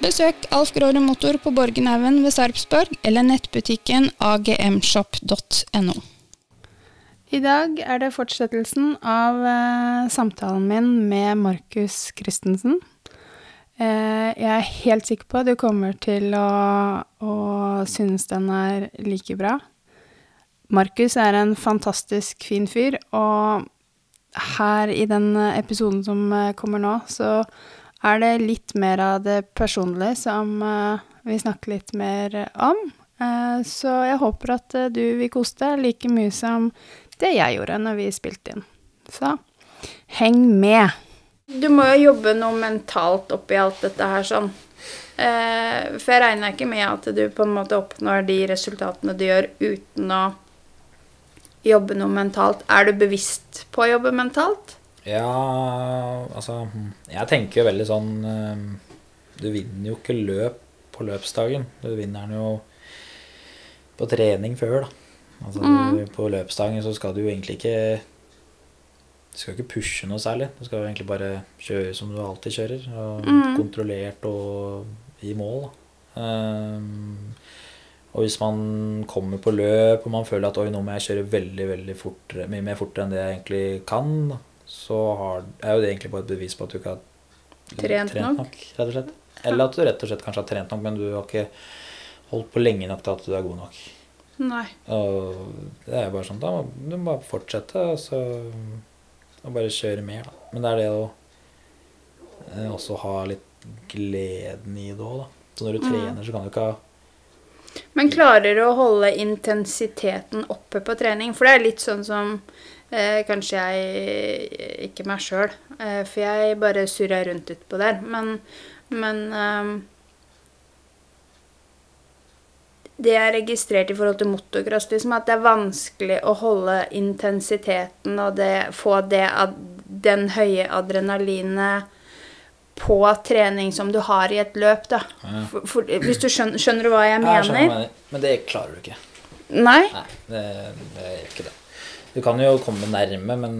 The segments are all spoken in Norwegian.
Besøk Alf Gråre Motor på Borgenhaugen ved Sarpsborg eller nettbutikken agmshop.no. I dag er det fortsettelsen av eh, samtalen min med Markus Christensen. Eh, jeg er helt sikker på at du kommer til å, å synes den er like bra. Markus er en fantastisk fin fyr, og her i den episoden som eh, kommer nå, så er det litt mer av det personlige som eh, vi snakker litt mer om. Eh, så jeg håper at eh, du vil kose deg like mye som det jeg gjorde når vi spilte inn. Så heng med. Du må jo jobbe noe mentalt oppi alt dette her sånn. For jeg regner ikke med at du på en måte oppnår de resultatene du gjør uten å jobbe noe mentalt. Er du bevisst på å jobbe mentalt? Ja, altså Jeg tenker jo veldig sånn Du vinner jo ikke løp på løpsdagen. Du vinner den jo på trening før, da. Altså mm. På løpsdagen så skal du jo egentlig ikke Du skal ikke pushe noe særlig. Du skal jo egentlig bare kjøre som du alltid kjører. Og mm. Kontrollert og i mål, da. Um, og hvis man kommer på løp og man føler at oi, nå må jeg kjøre veldig veldig fort, mye mer fortere enn det jeg egentlig kan, så har, er jo det egentlig bare et bevis på at du ikke har trent, trent nok. rett og slett. Eller at du rett og slett kanskje har trent nok, men du har ikke holdt på lenge nok til at du er god nok. Nei. Og det er jo bare sånn Da må du bare fortsette og, så, og bare kjøre mer, da. Men det er det å eh, også ha litt gleden i det òg, da. Så når du mm. trener, så kan du ikke ha men klarer du å holde intensiteten oppe på trening? For det er litt sånn som eh, Kanskje jeg Ikke meg sjøl, eh, for jeg bare surra rundt utpå der. Men, men eh, Det jeg registrerte i forhold til motocross, liksom, at det er vanskelig å holde intensiteten og det, få det, den høye adrenalinet på trening som du har i et løp, da. Ja. For, for, hvis du skjønner, skjønner, du hva jeg mener? Jeg skjønner, men det klarer du ikke. Nei? Nei, det, det er ikke det. Du kan jo komme nærme, men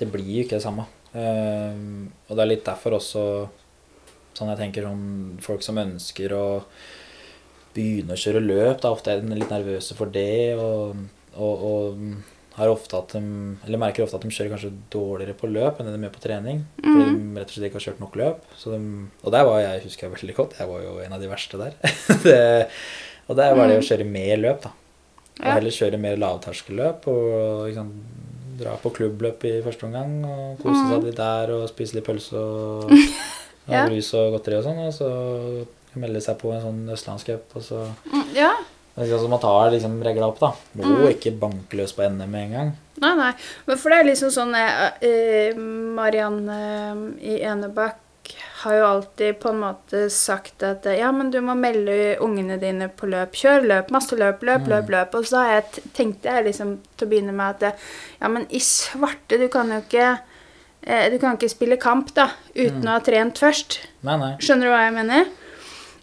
det blir jo ikke det samme. Uh, og det er litt derfor også sånn jeg tenker sånn folk som ønsker å begynne å kjøre løp, da ofte er de litt nervøse for det. og, og, og har ofte at de, eller merker ofte at de kjører kanskje dårligere på løp enn det de gjør på trening. Mm. Fordi de rett og slett ikke har kjørt nok løp. De, og der var jeg husker jeg veldig godt. Jeg var jo en av de verste der. det, og der var det å mm. kjøre mer løp, da. Og heller kjøre mer lavterskelløp og liksom, dra på klubbløp i første omgang og kose seg mm. litt der og spise litt pølse og, og ja. brus og godteri og sånn. Og så melde seg på en sånn østlandscup, og så mm, ja. Altså, man tar liksom regla opp, da. Må Mm. ikke banke løs på NM med en gang. Nei, nei. Men for det er liksom sånn eh, eh, Marianne eh, i Enebakk har jo alltid på en måte sagt at ja, men du må melde ungene dine på løp. Kjør løp, masse løp, løp, Mm. løp, løp. Og så jeg tenkte jeg liksom til å begynne med at ja, men i svarte, du kan jo ikke eh, Du kan ikke spille kamp da, uten Mm. å ha trent først. Nei, nei. Skjønner du hva jeg mener?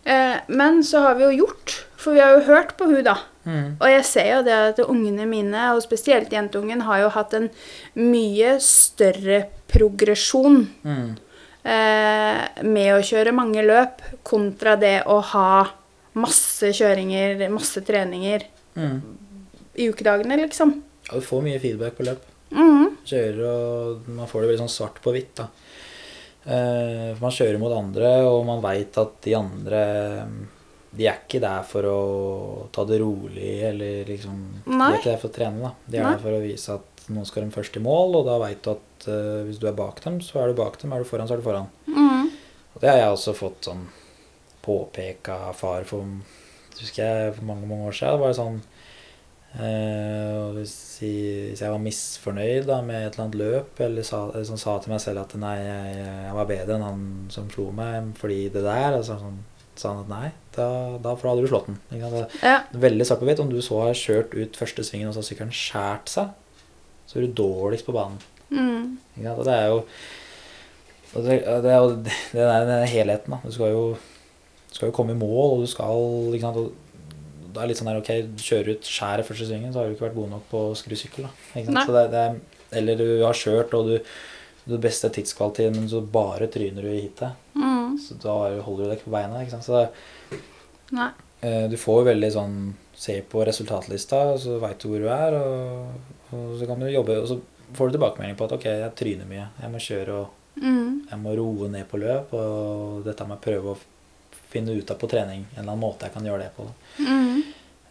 Eh, men så har vi jo gjort, for vi har jo hørt på hun da. Mm. Og jeg ser jo det at ungene mine, og spesielt jentungen, har jo hatt en mye større progresjon Mm. Eh, med å kjøre mange løp, kontra det å ha masse kjøringer, masse treninger Mm. i ukedagene, liksom. Ja, du får mye feedback på løp. Mm. Kjører og Man får det veldig sånn svart på hvitt, da. Eh, for man kjører mot andre, og man veit at de andre De er ikke der for å ta det rolig, eller liksom De er ikke der for å trene, da. De er Nei. der for å vise at nå skal de først i mål, og da veit du at uh, hvis du er bak dem, så er du bak dem. Er du foran, så er du foran. Mm. Og det har jeg også fått sånn påpeka far for husker jeg for mange mange år siden. Det var sånn eh, hvis, jeg- hvis jeg var misfornøyd da, med et eller annet løp, eller sa, eller sånn, sa til meg selv at nei, jeg, jeg var bedre enn han som slo meg fordi det der, altså, sånn, sa han at nei, da, da for da hadde du slått den. Ja. Veldig svart på hvitt. Om du så har kjørt ut første svingen, og så har sykkelen skåret seg, så er du dårligst på banen. Mm. Og det er jo det, er jo den helheten, da. Du skal jo, skal jo komme i mål, og du skal ikke sant? Det er litt sånn der, ok, du kjører ut skjæret første svingen, så har du ikke vært god nok på å skru sykkel. er, eller du har kjørt, og du du beste tidskvaliteten, men så bare tryner du i hitet. Mm. Så da holder du deg ikke på beina. ikke sant? Så det, eh, du får jo veldig sånn Se på resultatlista, så veit du hvor du er, og, og så kan du jobbe. Og så får du tilbakemelding på at ok, jeg tryner mye. Jeg må kjøre og mm. jeg må roe ned på løp, og dette må jeg prøve å finne ut av på trening. En eller annen måte jeg kan gjøre det på. Mm.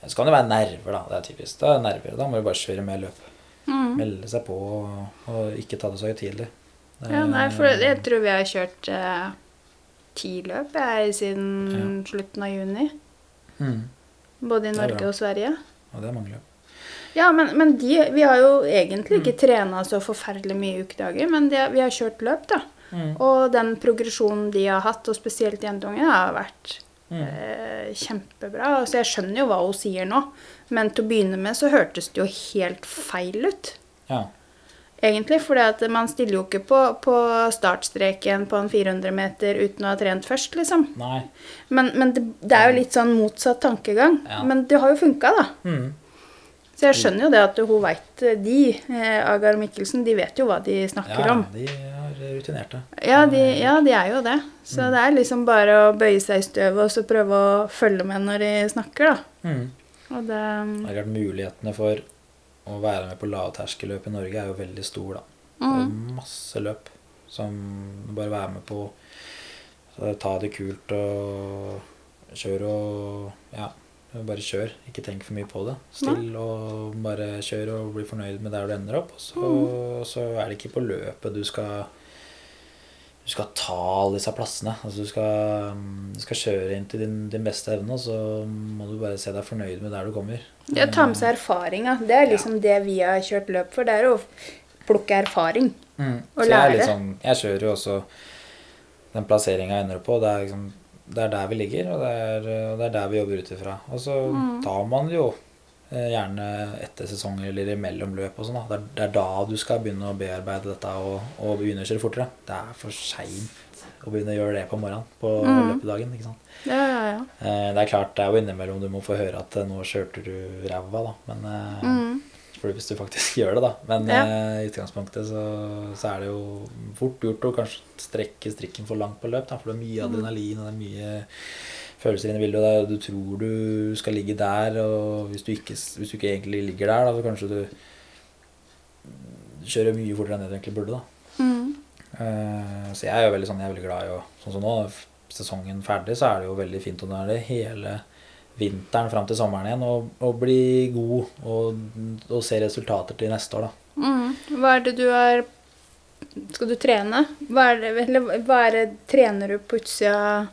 Så kan det være nerver, da. Det er typisk. Da, er det nerver, da må du bare kjøre mer løp. Mm. Melde seg på og, og ikke ta det så høytidelig. Ja, nei, for jeg tror vi har kjørt eh, ti løp jeg, siden slutten av juni. Mm. Både i Norge og Sverige. Og det er mange løp. Ja, men, men de, vi har jo egentlig ikke trena så forferdelig mye ukedager, men de, vi har kjørt løp, da. Mm. Og den progresjonen de har hatt, og spesielt jentungen, har vært Mm. eh, kjempebra. Altså, jeg skjønner jo hva hun sier nå, men til å begynne med så hørtes det jo helt feil ut. Ja. Egentlig, for man stiller jo ikke på, på startstreken på en 400 meter uten å ha trent først, liksom. Nei. Men, men det, det er jo litt sånn motsatt tankegang. Ja. Men det har jo funka, da. Mm. Så jeg skjønner jo det at hun veit De, eh, Agar og Mikkelsen, de vet jo hva de snakker Ja, om. de er rutinerte. Ja de, ja, de er jo det. Så det er liksom bare å bøye seg i støvet og så prøve å følge med når de snakker, da. Mm. Og det Det er klart Mulighetene for å være med på lavterskelløp i Norge er jo veldig stor, da. Det er mm, masse løp som bare være med på. Så ta det kult og kjøre og Ja, bare kjør. Ikke tenk for mye på det. Still og bare kjør og bli fornøyd med der du ender opp. Og så, så er det ikke på løpet du skal du skal ta alle disse plassene. Altså du skal, du skal kjøre inn til din, din beste evne, og så må du bare se deg fornøyd med der du kommer. det å ta med seg erfaringa, det er liksom det vi har kjørt løp for. Det er å plukke erfaring. Mm. Og Så jeg, er lære. litt sånn, jeg kjører jo også den plasseringa jeg ender på. Det er, liksom, det er der vi ligger, og det er, og det er der vi jobber ut ifra. Og så Mm. tar man jo eh, gjerne etter sesonger eller imellom løp og sånn. Det, det er da du skal begynne å bearbeide dette og, og begynne å kjøre fortere. Det er for seint å begynne å gjøre det på morgenen på Mm. løpedagen. ikke sant? Ja, ja, ja. Eh, Det er klart det er jo innimellom du må få høre at eh, nå kjørte du ræva, da. Men eh, Mm. Hvis du faktisk gjør det, da. Men Ja. eh, i utgangspunktet så, så er det jo fort gjort å kanskje strekke strikken for langt på løp. Da, for det er mye adrenalin og det er mye følelser inne i bildet. og det Du tror du skal ligge der, og hvis du ikke, hvis du ikke egentlig ligger der, da, så kanskje du kjører mye fortere enn det du egentlig burde. da. Mm. Eh, Så jeg er jo veldig sånn, jeg er veldig glad i å Sånn som nå, sesongen ferdig, så er det jo veldig fint. å det hele vinteren fram til sommeren igjen og, og bli god og, og se resultater til neste år, da. Mm. Hva er det du har Skal du trene? Hva er det, eller hva er det trener du på utsida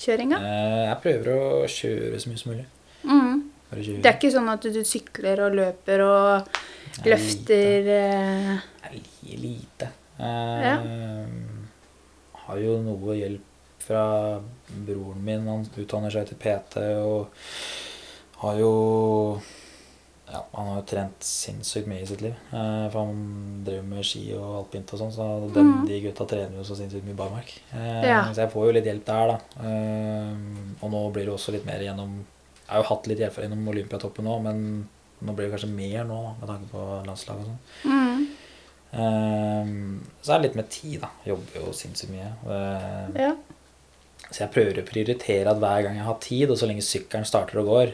kjøringa? Eh, Jeg prøver å kjøre så mye som mulig. Mm. Det er ikke sånn at du sykler og løper og er løfter lite. Er li- lite. Eh, Har jo noe hjelp fra broren min. Han utdanner seg til PT og har jo ja, Han har jo trent sinnssykt mye i sitt liv. Eh, for han driver med ski og alpint og sånn, så den, mm. de gutta trener jo så sinnssykt mye barmark. Eh, Ja. Så jeg får jo litt hjelp der, da. Eh, og nå blir det også litt mer gjennom Jeg har jo hatt litt hjelp gjennom Olympiatoppen nå, men nå blir det kanskje mer nå, med tanke på landslaget og sånn. mm, Ehm, så er det litt med tid, da. Jobber jo sinnssykt mye. Ehm, Ja. Så jeg prøver å prioritere at hver gang jeg har tid, og så lenge sykkelen starter og går,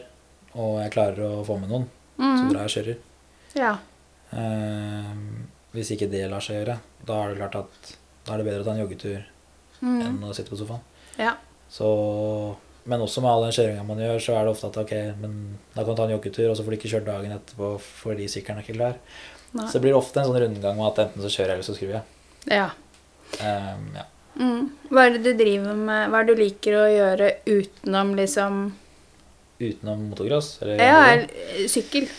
og jeg klarer å få med noen, så Mm, drar jeg og kjører. ja. Eh, hvis ikke det lar seg gjøre, da er det klart at da er det bedre å ta en joggetur Mm, enn å sitte på sofaen. ja. Så, men også med all den kjøringa man gjør, så er det ofte at ok, men da kan du ta en joggetur, og så får du ikke kjørt dagen etterpå fordi sykkelen er ikke klar. Nei. Så det blir ofte en sånn rundgang med at enten så kjører jeg, eller så skrur jeg. ja. Ehm, ja. Mm. Hva er det du driver med? Hva er det du liker å gjøre utenom liksom Utenom motocross? Eller Ja, eller sykkel.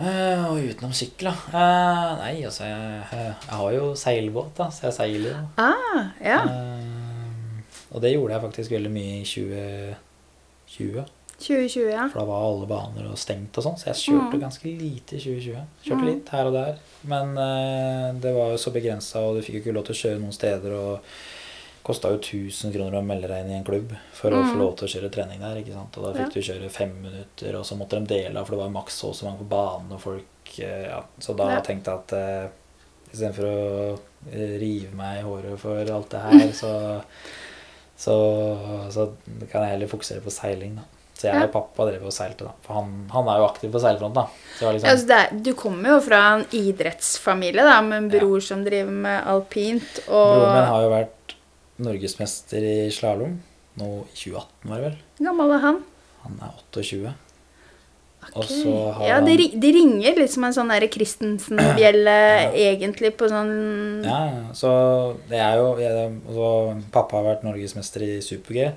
Uh, og utenom sykkel, da. Uh, nei, altså jeg, jeg har jo seilbåt, da, så jeg seiler jo. Ah, ja. Uh, og det gjorde jeg faktisk veldig mye i 2020. 2020, ja. For da var alle baner og stengt og sånn, så jeg kjørte Mm. ganske lite i 2020. Kjørte Mm. litt her og der, men uh, det var jo så begrensa, og du fikk jo ikke lov til å kjøre noen steder. og Kosta jo 1000 kroner å melde deg inn i en klubb for å Mm. få lov til å kjøre trening der. ikke sant? Og da fikk du kjøre fem minutter, og så måtte de dele av, for det var maks så og så mange på banen. og folk, eh, ja. Så da Ja. tenkte jeg at uh, istedenfor å eh, rive meg i håret for alt det her, så, så, så kan jeg heller fokusere på seiling, da. Så jeg Ja. og pappa drev og seilte, da. For han, han er jo aktiv på seilfront, da. Liksom, Altså, det er, du kommer jo fra en idrettsfamilie da, med en bror som driver med alpint. Og Broren min har jo vært norgesmester i slalåm nå i 2018, var det vel. Hvor gammel er han? Han er 28. Og Ok. så har ja, det, det ringer litt som en sånn Christensen-bjelle egentlig på sånn Ja, ja, så det er jo jeg, altså, Pappa har vært norgesmester i super-G.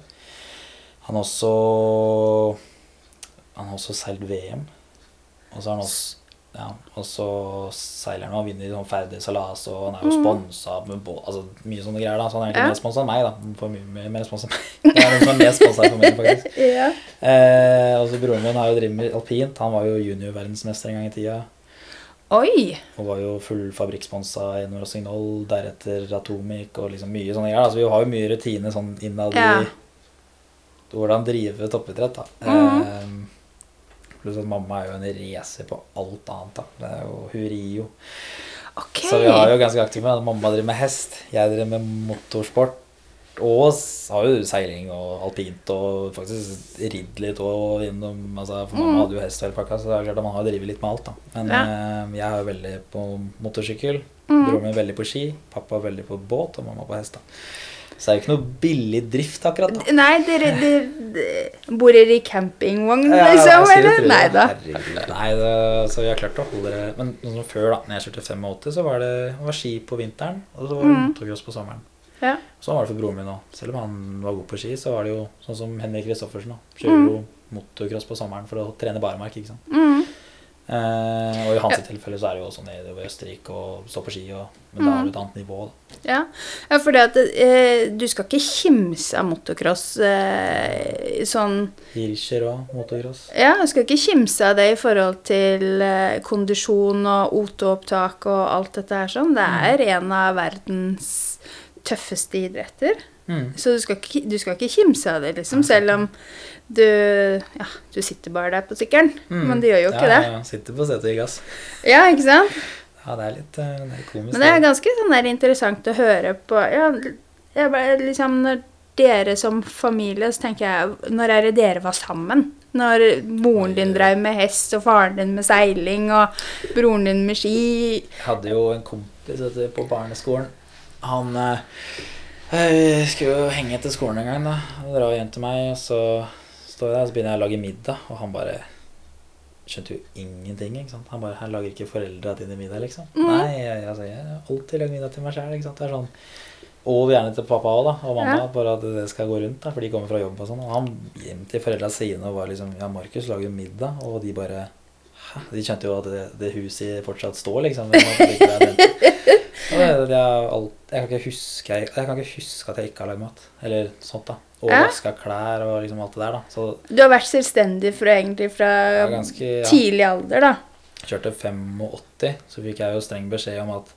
Han har også Han har også seilt VM. Og så har han også ja, og så seiler han og vinner sånn ferdig salas, og han er jo Mhm. sponsa med båt Altså mye sånne greier, da. Så han er egentlig Ja. mer sponsa enn meg, da. For mye mer, mer sponsa enn meg. Det er noen som er mer sponsa enn meg, faktisk. Ja. Eh, og så broren min har jo drevet med alpint. Han var jo junior-verdensmester en gang i tida. Oi! Og var jo full fabrikksponsa i Norasignol, deretter Atomic og liksom mye sånne greier. Altså vi har jo mye rutine sånn innad Ja. I hvordan drive toppidrett, da. Mhm. Eh, pluss at mamma er jo en racer på alt annet, da. Det er jo, hun rir jo. Okay. Så vi har jo ganske aktive med Mamma driver med hest, jeg driver med motorsport. Og har jo seiling og alpint og faktisk ridd litt og innom altså, For mamma Mm. hadde jo hest og hele pakka, så det er klart at man har drevet litt med alt, da. Men Ja. eh, jeg er jo veldig på motorsykkel. Mm. Broren min veldig på ski. Pappa veldig på båt, og mamma på hest. da. Så det er jo ikke noe billig drift, akkurat. da. Nei, dere, dere, bor dere i campingvogn, Ja, liksom? Eller? Nei da. Nei, det, så vi har klart å holde det Men sånn før, da når jeg kjørte 85, så var det var ski på vinteren, og så var det Mm. motocross på sommeren. Ja. Sånn var det for broren min òg. Selv om han var god på ski, så var det jo sånn som Henrik Kristoffersen. Kjører jo motocross på sommeren for å trene barmark. ikke sant? Mm. Eh, og i hans tilfelle så er det jo også nedover Østerrike og stå på ski, og, men da er det et annet nivå. da. Ja, ja for at eh, du skal ikke kimse av motocross eh, sånn Hirscher og motocross. Ja, du skal ikke kimse av det i forhold til kondisjon og O2-opptak og alt dette her sånn. Det er en av verdens tøffeste idretter. Mm. Så du skal, ikke, du skal ikke kimse av det, liksom, selv om du Ja, du sitter bare der på sykkelen, Mm. men du gjør jo ikke ja, det. Ja, sitter på setet i gass. Ja, ikke sant? Ja, det er litt eh, det er komisk. Men det er ganske sånn der interessant å høre på Ja, jeg ble, liksom Når dere som familie, så tenker jeg Når er det dere var sammen? Når moren din drev med hest, og faren din med seiling, og broren din med ski Jeg hadde jo en kompis du, på barneskolen. Han eh, eh, skulle jo henge etter skolen en gang, da. Og dra hjem til meg, og så står jeg der, og så begynner jeg å lage middag, og han bare skjønte jo ingenting. ikke sant? Han bare 'Her lager ikke foreldra dine middag', liksom. Mm. Nei, jeg, altså, jeg har alltid lagd middag til meg sjæl. Sånn Og gjerne til pappa òg, da. Og mamma. Ja. Bare at det skal gå rundt. da, For de kommer fra jobb og sånn. Og han hjem til foreldra sine og var liksom Ja, Markus lager middag. Og de bare? De skjønte jo at det, det huset fortsatt står, liksom. Jeg, alt, jeg, kan ikke huske, jeg, kan ikke huske at jeg ikke har lagd mat. Eller sånt, da. Og Ja. vaska klær og liksom alt det der, da. Så Du har vært selvstendig fra, egentlig fra ganske ja, tidlig alder, da. kjørte 85, så fikk jeg jo streng beskjed om at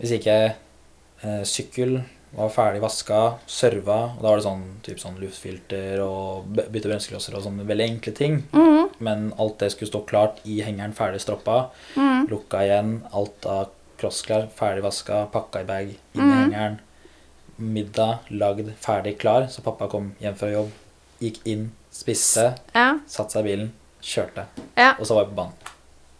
hvis ikke eh, sykkel var ferdig vaska, serva og Da var det sånn, typ sånn luftfilter og bytte bremseklosser og sånne veldig enkle ting. Mm. Men alt det skulle stå klart i hengeren, ferdig stroppa. Mm. Lukka igjen. Alt av crossklær, ferdig vaska, pakka i bag, inn i Mhm. hengeren. Middag lagd, ferdig, klar. Så pappa kom hjem fra jobb, gikk inn, spiste, Ja. satte seg i bilen, kjørte. ja. Og så var jeg på banen.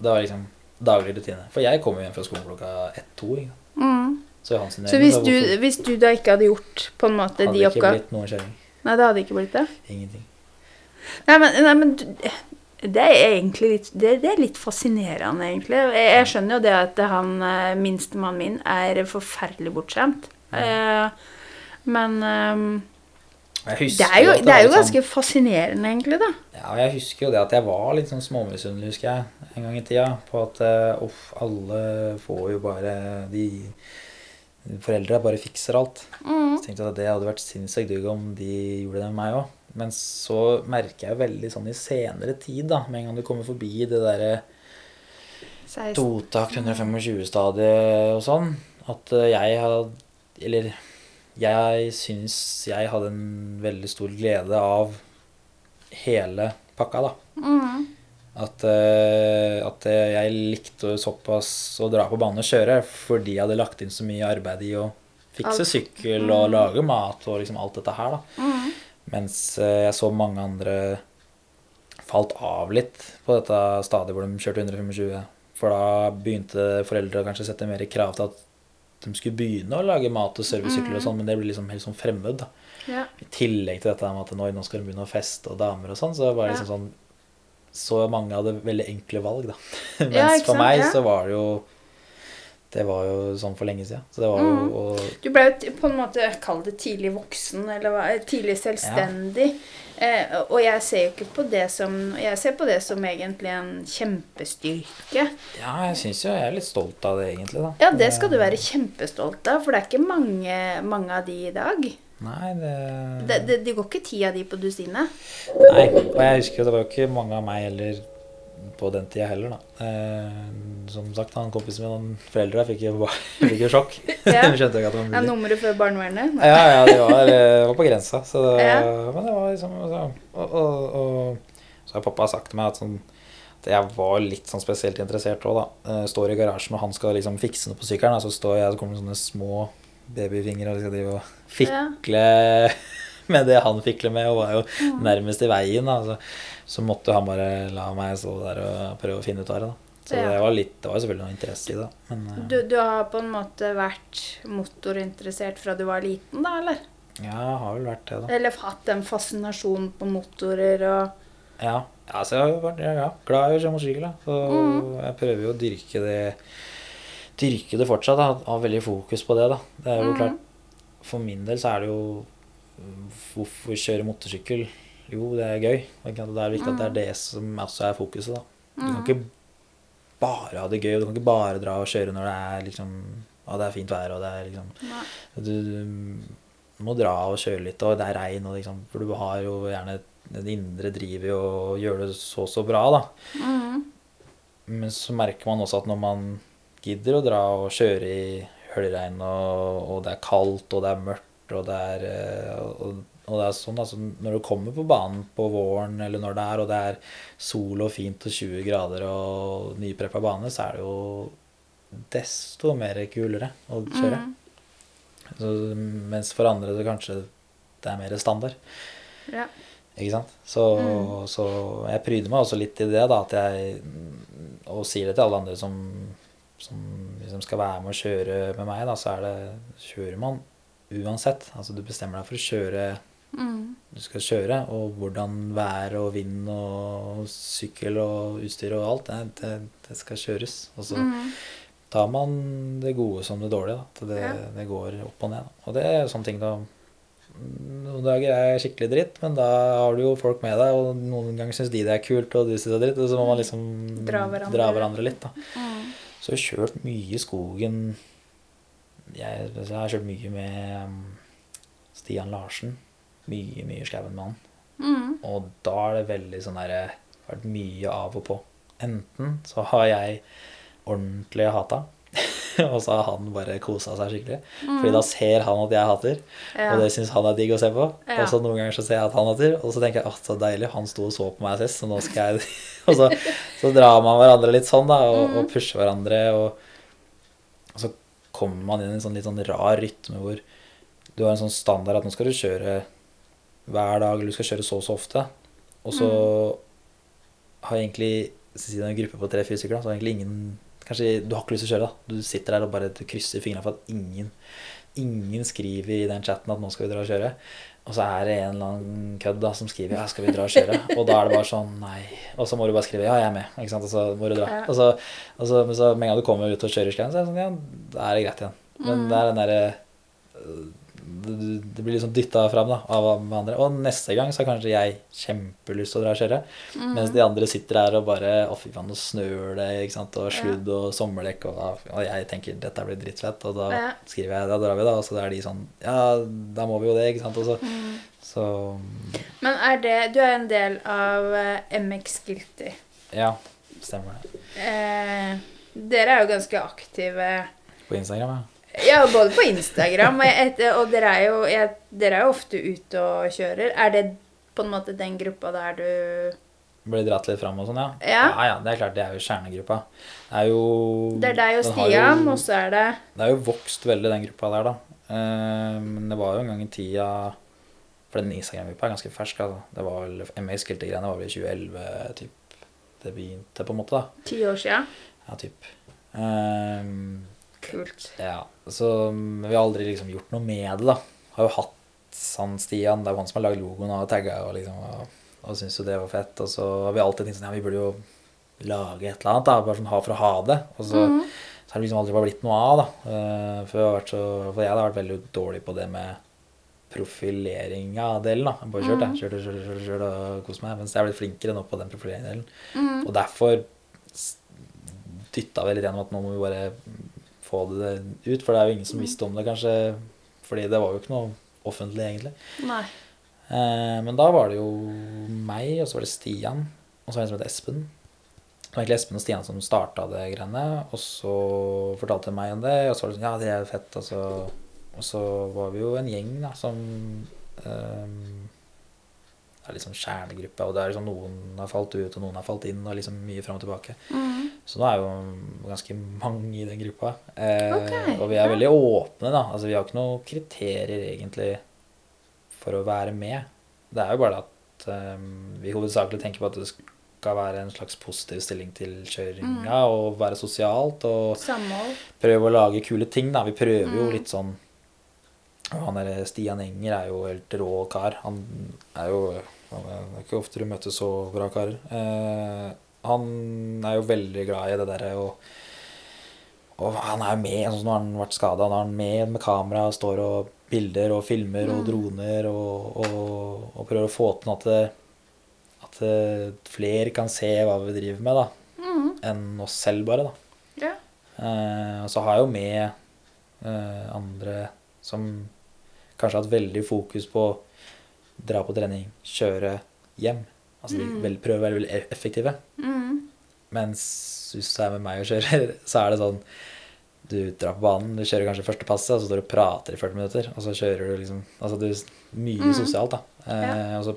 Det var liksom daglig rutine. For jeg kom jo hjem fra skolen klokka ett-to. Mm. Så Så hvis du, hvis du da ikke hadde gjort på en måte hadde de det ikke oppgavene blitt noen kjøring. Nei, det hadde ikke blitt det. Ingenting. Nei, men, nei, men det er egentlig litt, det, det er litt fascinerende, egentlig. Jeg, jeg skjønner jo det at han eh, minstemannen min er forferdelig bortskjemt. Eh, men um, det er jo, det, det er jo ganske sånn, fascinerende, egentlig, da. Ja, og jeg husker jo det at jeg var litt sånn småmisunnelig, husker jeg, en gang i tida. På at eh, uff, alle får jo bare De foreldra bare fikser alt. Mm. Så tenkte jeg at det hadde vært sinnssykt digg om de gjorde det med meg òg. Men så merker jeg veldig sånn i senere tid, da, med en gang du kommer forbi det derre Seksten- totakt 125-stadiet og sånn, at eh, jeg har Eller jeg syns jeg hadde en veldig stor glede av hele pakka, da. Mm. At, eh, at jeg likte såpass å dra på banen og kjøre fordi jeg hadde lagt inn så mye arbeid i å fikse Alt. sykkel og lage mat og liksom alt dette her, da. Mm. Mens eh, jeg så mange andre falt av litt på dette stadiet hvor de kjørte 125. For da begynte foreldre å kanskje sette mer krav til at de skulle begynne å lage mat og servicesykler og sånn, men det ble liksom helt sånn fremmed. da. Ja. I tillegg til dette med at nå, nå skal de begynne å feste og damer og sånn, så var det liksom sånn Så mange hadde veldig enkle valg, da. Mens Ja, for meg Ja. så var det jo Det var jo sånn for lenge siden. Så det var jo Mm. og, Du ble jo på en måte kall det tidlig voksen, eller tidlig selvstendig. Eh, og jeg ser jo ikke på det som Jeg ser på det som egentlig en kjempestyrke. Ja, jeg syns jo jeg er litt stolt av det, egentlig, da. Ja, det skal du være kjempestolt av, for det er ikke mange, mange av de i dag. Nei, det, Det, det, det går ikke tida di på dusinet. Nei, og jeg husker jo det var jo ikke mange av meg heller på den tida heller, da. Eh, som sagt, han kompisen min, han foreldra fikk jo fikk jo sjokk. Ja. Skjønte ikke at det var mulig. nummeret for barnevernet? Ja, ja, det var, det var på grensa. Så det, Ja. Men det var liksom så, og, og, og så har pappa sagt til meg at, sånn, at jeg var litt sånn spesielt interessert òg, da. Eh, står i garasjen, og han skal liksom fikse noe på sykkelen, og så står jeg, så kommer det sånne små babyfingre og skal drive og fikle med det han fikler med, og var jo nærmest i veien. Da. Så, så måtte han bare la meg stå der og prøve å finne ut av det. da. Så Ja. det var litt, det var selvfølgelig noe interesse i det. Men eh, Du, du har på en måte vært motorinteressert fra du var liten, da, eller? ja, jeg har vel vært det, da. Eller hatt en fascinasjon på motorer og Ja, Altså, jeg har vært ja, ja, glad i å kjøre motorsykkel. da. Så Mm. jeg prøver jo å dyrke det dyrke det fortsatt. da, Ha veldig fokus på det. da. Det er jo Mm. klart, For min del så er det jo mm, Hvorfor kjøre motorsykkel? Jo, det er gøy. Det er viktig at det er det som også er fokuset. da. Du kan ikke bare ha det gøy, og du kan ikke bare dra og kjøre når det er liksom ja, det er fint vær og det er liksom Nei. du, du må dra og kjøre litt, og det er regn, og liksom, for du har jo gjerne den indre drivet i å gjøre det så så bra, da. Mm. Men så merker man også at når man gidder å dra og kjøre i høljregn, og, og det er kaldt, og det er mørkt, og det er, eh, og, og det er sånn, altså Når du kommer på banen på våren, eller når det er, og det er sol og fint og 20 grader og nypreppa bane, så er det jo desto mer kulere å kjøre. Mm. Så, mens for andre så kanskje det er mer standard. Ja. Ikke sant? Så, Mm. så jeg pryder meg også litt i det, da, at jeg Og sier det til alle andre som, som liksom skal være med og kjøre med meg, da, så er det Kjører man uansett. Altså du bestemmer deg for å kjøre Mm. du skal kjøre, og hvordan vær og vind og sykkel og utstyr og alt, det, det, det skal kjøres. Og så Mm. tar man det gode som det dårlige. At det, Ja. det går opp og ned. Da. Og det er sånne ting da Noen dager er skikkelig dritt, men da har du jo folk med deg, og noen ganger syns de det er kult, og du syns det er dritt, og så må man liksom Dra hverandre. dra hverandre litt. da. Så jeg har kjørt mye i skogen. Jeg, jeg har kjørt mye med um, Stian Larsen. Mye, mye skauen med han. Mm. Og da er det veldig sånn derre Vært mye av og på. Enten så har jeg ordentlig hata, og så har han bare kosa seg skikkelig. Fordi da ser han at jeg hater, Ja. og det syns han er digg å se på. Ja. Og så noen ganger så ser jeg at han hater, og så tenker jeg at så deilig, han sto og så på meg sist, så nå skal jeg Og så, så drar man hverandre litt sånn, da, og, og pusher hverandre, og, og så kommer man inn i en sånn litt sånn rar rytme hvor du har en sånn standard at nå skal du kjøre hver dag, eller du skal kjøre så og så ofte. Og så har egentlig Siden er en gruppe på tre-fire stykker, så har egentlig ingen Kanskje du har ikke lyst til å kjøre, da. Du sitter der og bare krysser fingrene for at ingen Ingen skriver i den chatten at 'nå skal vi dra og kjøre'. Og så er det en eller annen kødd da som skriver 'ja, skal vi dra og kjøre'? Og da er det bare sånn nei. Og så må du bare skrive 'ja, jeg er med'. Ikke sant? Og så må du dra. Ja. Og så, og så, men så med en gang du kommer ut og kjører så er det sånn ja, da er det greit igjen. Men det er den derre det blir liksom dytta fram da, av andre. Og neste gang så har kanskje jeg kjempelyst til å dra og kjøre. Mens de andre sitter her og bare Å, fy faen, nå snør det, ikke sant. Og sludd og sommerdekk. Og, og jeg tenker dette blir drittfett. Og da skriver jeg da drar vi, da. Og så er de sånn Ja, da må vi jo det, ikke sant. Og så, så Men er det Du er en del av eh, MX Guilty. Ja, stemmer det. Eh, dere er jo ganske aktive På Instagram, ja. Ja, både på Instagram, og, og dere, er jo, jeg, dere er jo ofte ute og kjører. Er det på en måte den gruppa der du Blir dratt litt fram og sånn, ja. Ja. ja. ja, Det er klart, det er jo kjernegruppa. Det er jo Det er deg og Stian, og så er det Det har jo vokst veldig, den gruppa der, da. Eh, Men det var jo en gang i tida For den Instagram-gruppa er ganske fersk. Altså. Det var vel MX Guilty-greiene var vel i 2011 typ, det begynte, på en måte. da. ti år sia. Ja, typ. Ehm, Kult. ja, så vi har aldri liksom gjort noe med det, da. Har jo hatt han Stian, det er jo han som har lagd logoen og tagga og liksom og, og syns jo det var fett. Og så har vi alltid tenkt sånn ja, vi burde jo lage et eller annet, da. Bare sånn ha for å ha det. Og så, så har det liksom aldri bare blitt noe av, da. Eh, for, jeg har vært så, for jeg har vært veldig dårlig på det med profilering av delen, da. Jeg bare kjørt, jeg. Kjørt, kjørt, kjørt, kjørt og kost meg. Mens jeg er blitt flinkere nå på den profileringdelen. Og derfor dytta vi litt gjennom at nå må vi bare få det ut. For det er jo ingen som visste om det, kanskje. Fordi det var jo ikke noe offentlig, egentlig. Nei. Eh, men da var det jo meg, og så var det Stian, og så var det en som het Espen. Det var egentlig Espen og Stian som starta det greiene. Og så fortalte de meg om det, og så var det sånn Ja, det er fett. Og så, og så var vi jo en gjeng da, som eh, Det er liksom kjernegruppe, og det er liksom noen har falt ut, og noen har falt inn, og liksom mye fram og tilbake. Så nå er jo ganske mange i den gruppa. Eh, okay, og vi er veldig åpne, da. Altså, vi har ikke noen kriterier egentlig for å være med. Det er jo bare at eh, vi hovedsakelig tenker på at det skal være en slags positiv stilling til kjøringa, og være sosialt, og Samhold. prøve å lage kule ting, da. Vi prøver jo litt sånn Han der Stian Enger er jo helt rå kar. Han er jo Det er ikke ofte du møter så bra karer. Eh, han er jo veldig glad i det derre og og han er jo med, som når han har vært skada, nå er han med med kamera, står og bilder og filmer og droner og, og, og prøver å få til at, at flere kan se hva vi driver med, da. Enn oss selv, bare, da. Ja. Eh, og så har jeg jo med eh, andre som kanskje har hatt veldig fokus på dra på trening, kjøre hjem. Altså de vel, prøver å være veldig effektive. effektive. Mens hvis du er med meg og kjører, så er det sånn Du drar på banen, du kjører kanskje første passet, og så står du og prater i 40 minutter. Og så kjører du liksom Altså du Mye sosialt, da. Eh, Og så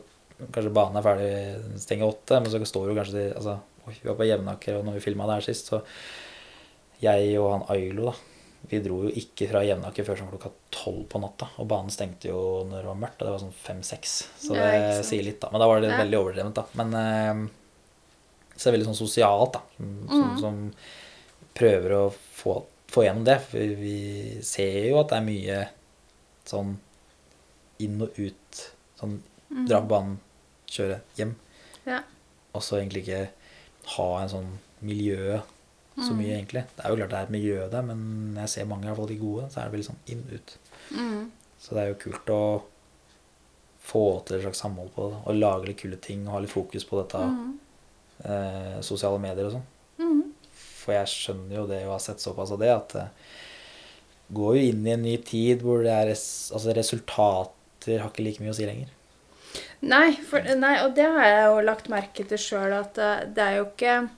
kanskje banen er ferdig stenger åtte, men så står du kanskje til Altså, oi, vi var på Jevnaker, og når vi filma der sist, så Jeg og han Ailo, da. Vi dro jo ikke fra Jevnaker før sånn klokka tolv på natta. Og banen stengte jo når det var mørkt, og det var sånn fem-seks. Så det ja, sier litt, da. Men da var det Ja. veldig overdrevent, da. Men eh, så er det veldig sånn sosialt, da. Som, som, Mm. som prøver å få, få gjennom det. For vi ser jo at det er mye sånn inn og ut. Sånn dra på banen, kjøre hjem. Ja. Og så egentlig ikke ha en sånn miljø så mye, egentlig. Det er jo klart det er et miljø der, men når jeg ser mange i hvert fall de gode, så er det veldig sånn inn, ut. Mm. Så det er jo kult å få til et slags samhold på det, og lage litt kule ting og ha litt fokus på dette, Mm. eh, sosiale medier og sånn. Mm. For jeg skjønner jo det og har sett såpass av det, at det går jo inn i en ny tid hvor det er res, altså resultater har ikke like mye å si lenger. Nei, for, nei, og det har jeg jo lagt merke til sjøl, at eh, det er jo ikke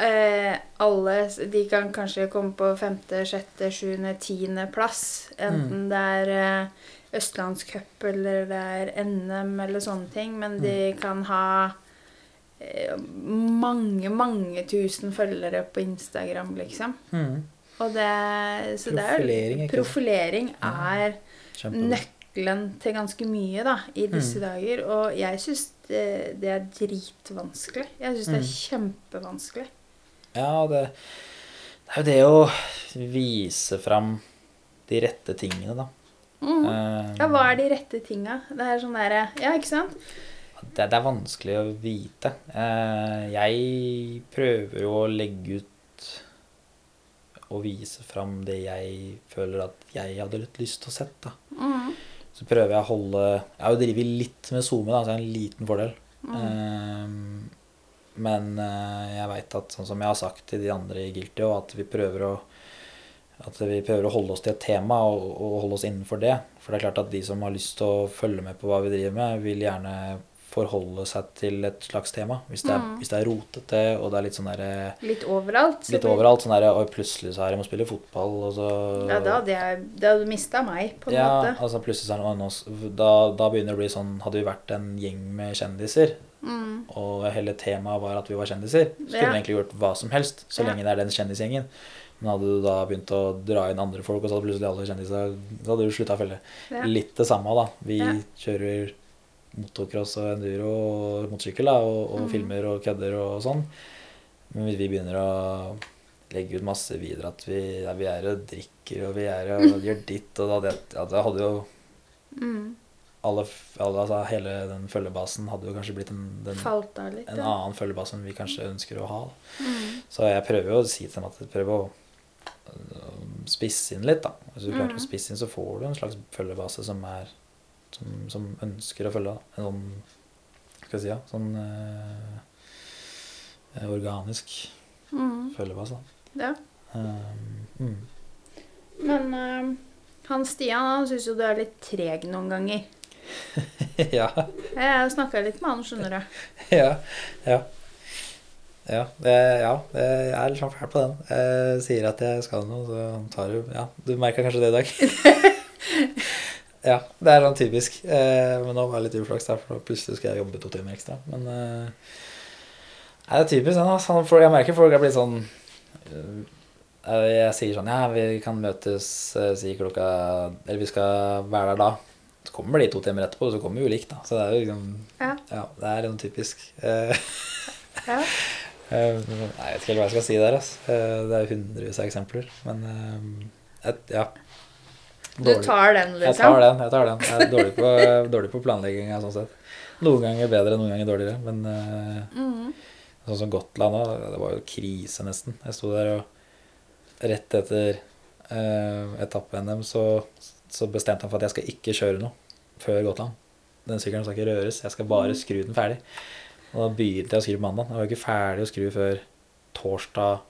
eh, alle De kan kanskje komme på femte, sjette, sjuende, tiende plass. Enten det er eh, Østlandscup eller det er NM eller sånne ting. Men de kan ha eh, mange, mange tusen følgere på Instagram, liksom. Og det, så det er, Profilering, profilering er nøkkelen til ganske mye da, i disse Mm. dager. Og jeg syns det, det er dritvanskelig. Jeg syns det er Mm. kjempevanskelig. Ja, det, det er jo det å vise fram de rette tingene, da. Mm. Uh, Ja, hva er de rette tinga? Det er sånn derre Ja, ikke sant? det, det er vanskelig å vite. Uh, jeg prøver jo å legge ut og vise fram det jeg føler at jeg hadde litt lyst til å sett. Mhm. Så prøver jeg å holde Jeg har jo drevet litt med SoMe, da, så det er en liten fordel. Mm. Eh, men eh, jeg veit at sånn som jeg har sagt til de andre i Guilty, at vi prøver å at vi prøver å holde oss til et tema og, og holde oss innenfor det. For det er klart at de som har lyst til å følge med på hva vi driver med, vil gjerne forholde seg til et slags tema. Hvis det er, Mm. hvis det er rotete, og det er litt sånn derre Litt overalt. så Litt overalt. Sånn derre Oi, plutselig så er jeg må spille fotball, og så Ja, da hadde jeg Da hadde du mista meg, på en ja, måte. altså plutselig så er det noe da, da begynner det å bli sånn Hadde vi vært en gjeng med kjendiser, Mm. og hele temaet var at vi var kjendiser, så kunne Ja. egentlig gjort hva som helst, så Ja. lenge det er den kjendisgjengen. Men hadde du da begynt å dra inn andre folk, og så hadde plutselig alle kjendiser Så hadde du slutta å følge. Ja. Litt det samme, da. Vi kjører motocross og enduro og motorsykkel, da, og, og mm. filmer og kødder og sånn. Men hvis vi begynner å legge ut masse videre at vi, vi er og drikker og vi er og gjør ditt og da, det, ja, det hadde jo Mm. Alle, alle altså hele den følgebasen hadde jo kanskje blitt en, den, litt. en annen følgebase enn vi kanskje ønsker å ha. Mm. Så jeg prøver jo å si til dem at jeg prøver å øh, spisse inn litt, da. Hvis du klarer mm. å spisse inn, så får du en slags følgebase som er som, som ønsker å følge. Da. En sånn Skal jeg si ja, sånn eh, organisk Mm. følgebase. Da. Ja. Um, mm. Men uh, han Stian han syns jo du er litt treg noen ganger. ja. Jeg snakka litt med han, skjønner du. Ja. Ja. Ja, det, ja, jeg er litt sånn fæl på den. Jeg sier at jeg skal noe, så han tar jo Ja, du merka kanskje det i dag? ja, det er sånn typisk. Eh, men nå var det litt uflaks, der, for plutselig skal jeg jobbe to timer ekstra. Men eh, nei, det er typisk den. Altså. Jeg merker folk er blitt sånn eh, Jeg sier sånn Ja, vi kan møtes eh, si klokka Eller vi skal være der da. Så kommer de to timer etterpå, og så kommer vi jo likt, da. Så det er jo liksom Ja. Ja, det er sånn typisk. Eh, Ja. Eh, Nei, jeg vet ikke helt hva jeg skal si der. Altså. Det er hundrevis av eksempler. Men et, ja. Du tar den, Jeg liksom? tar den. Jeg tar den. Jeg er dårlig på, dårlig på planlegging. jeg Sånn sett. Noen ganger bedre, noen ganger dårligere. Men Mhm. sånn som Gotland òg, det var jo krise nesten. Jeg sto der og rett etter eh, etappe-NM så, så bestemte han for at jeg skal ikke kjøre noe før Gotland. Den sykkelen skal ikke røres. Jeg skal bare skru den ferdig. Og da begynte jeg å skru på mandag. Jeg var ikke ferdig å skru før torsdag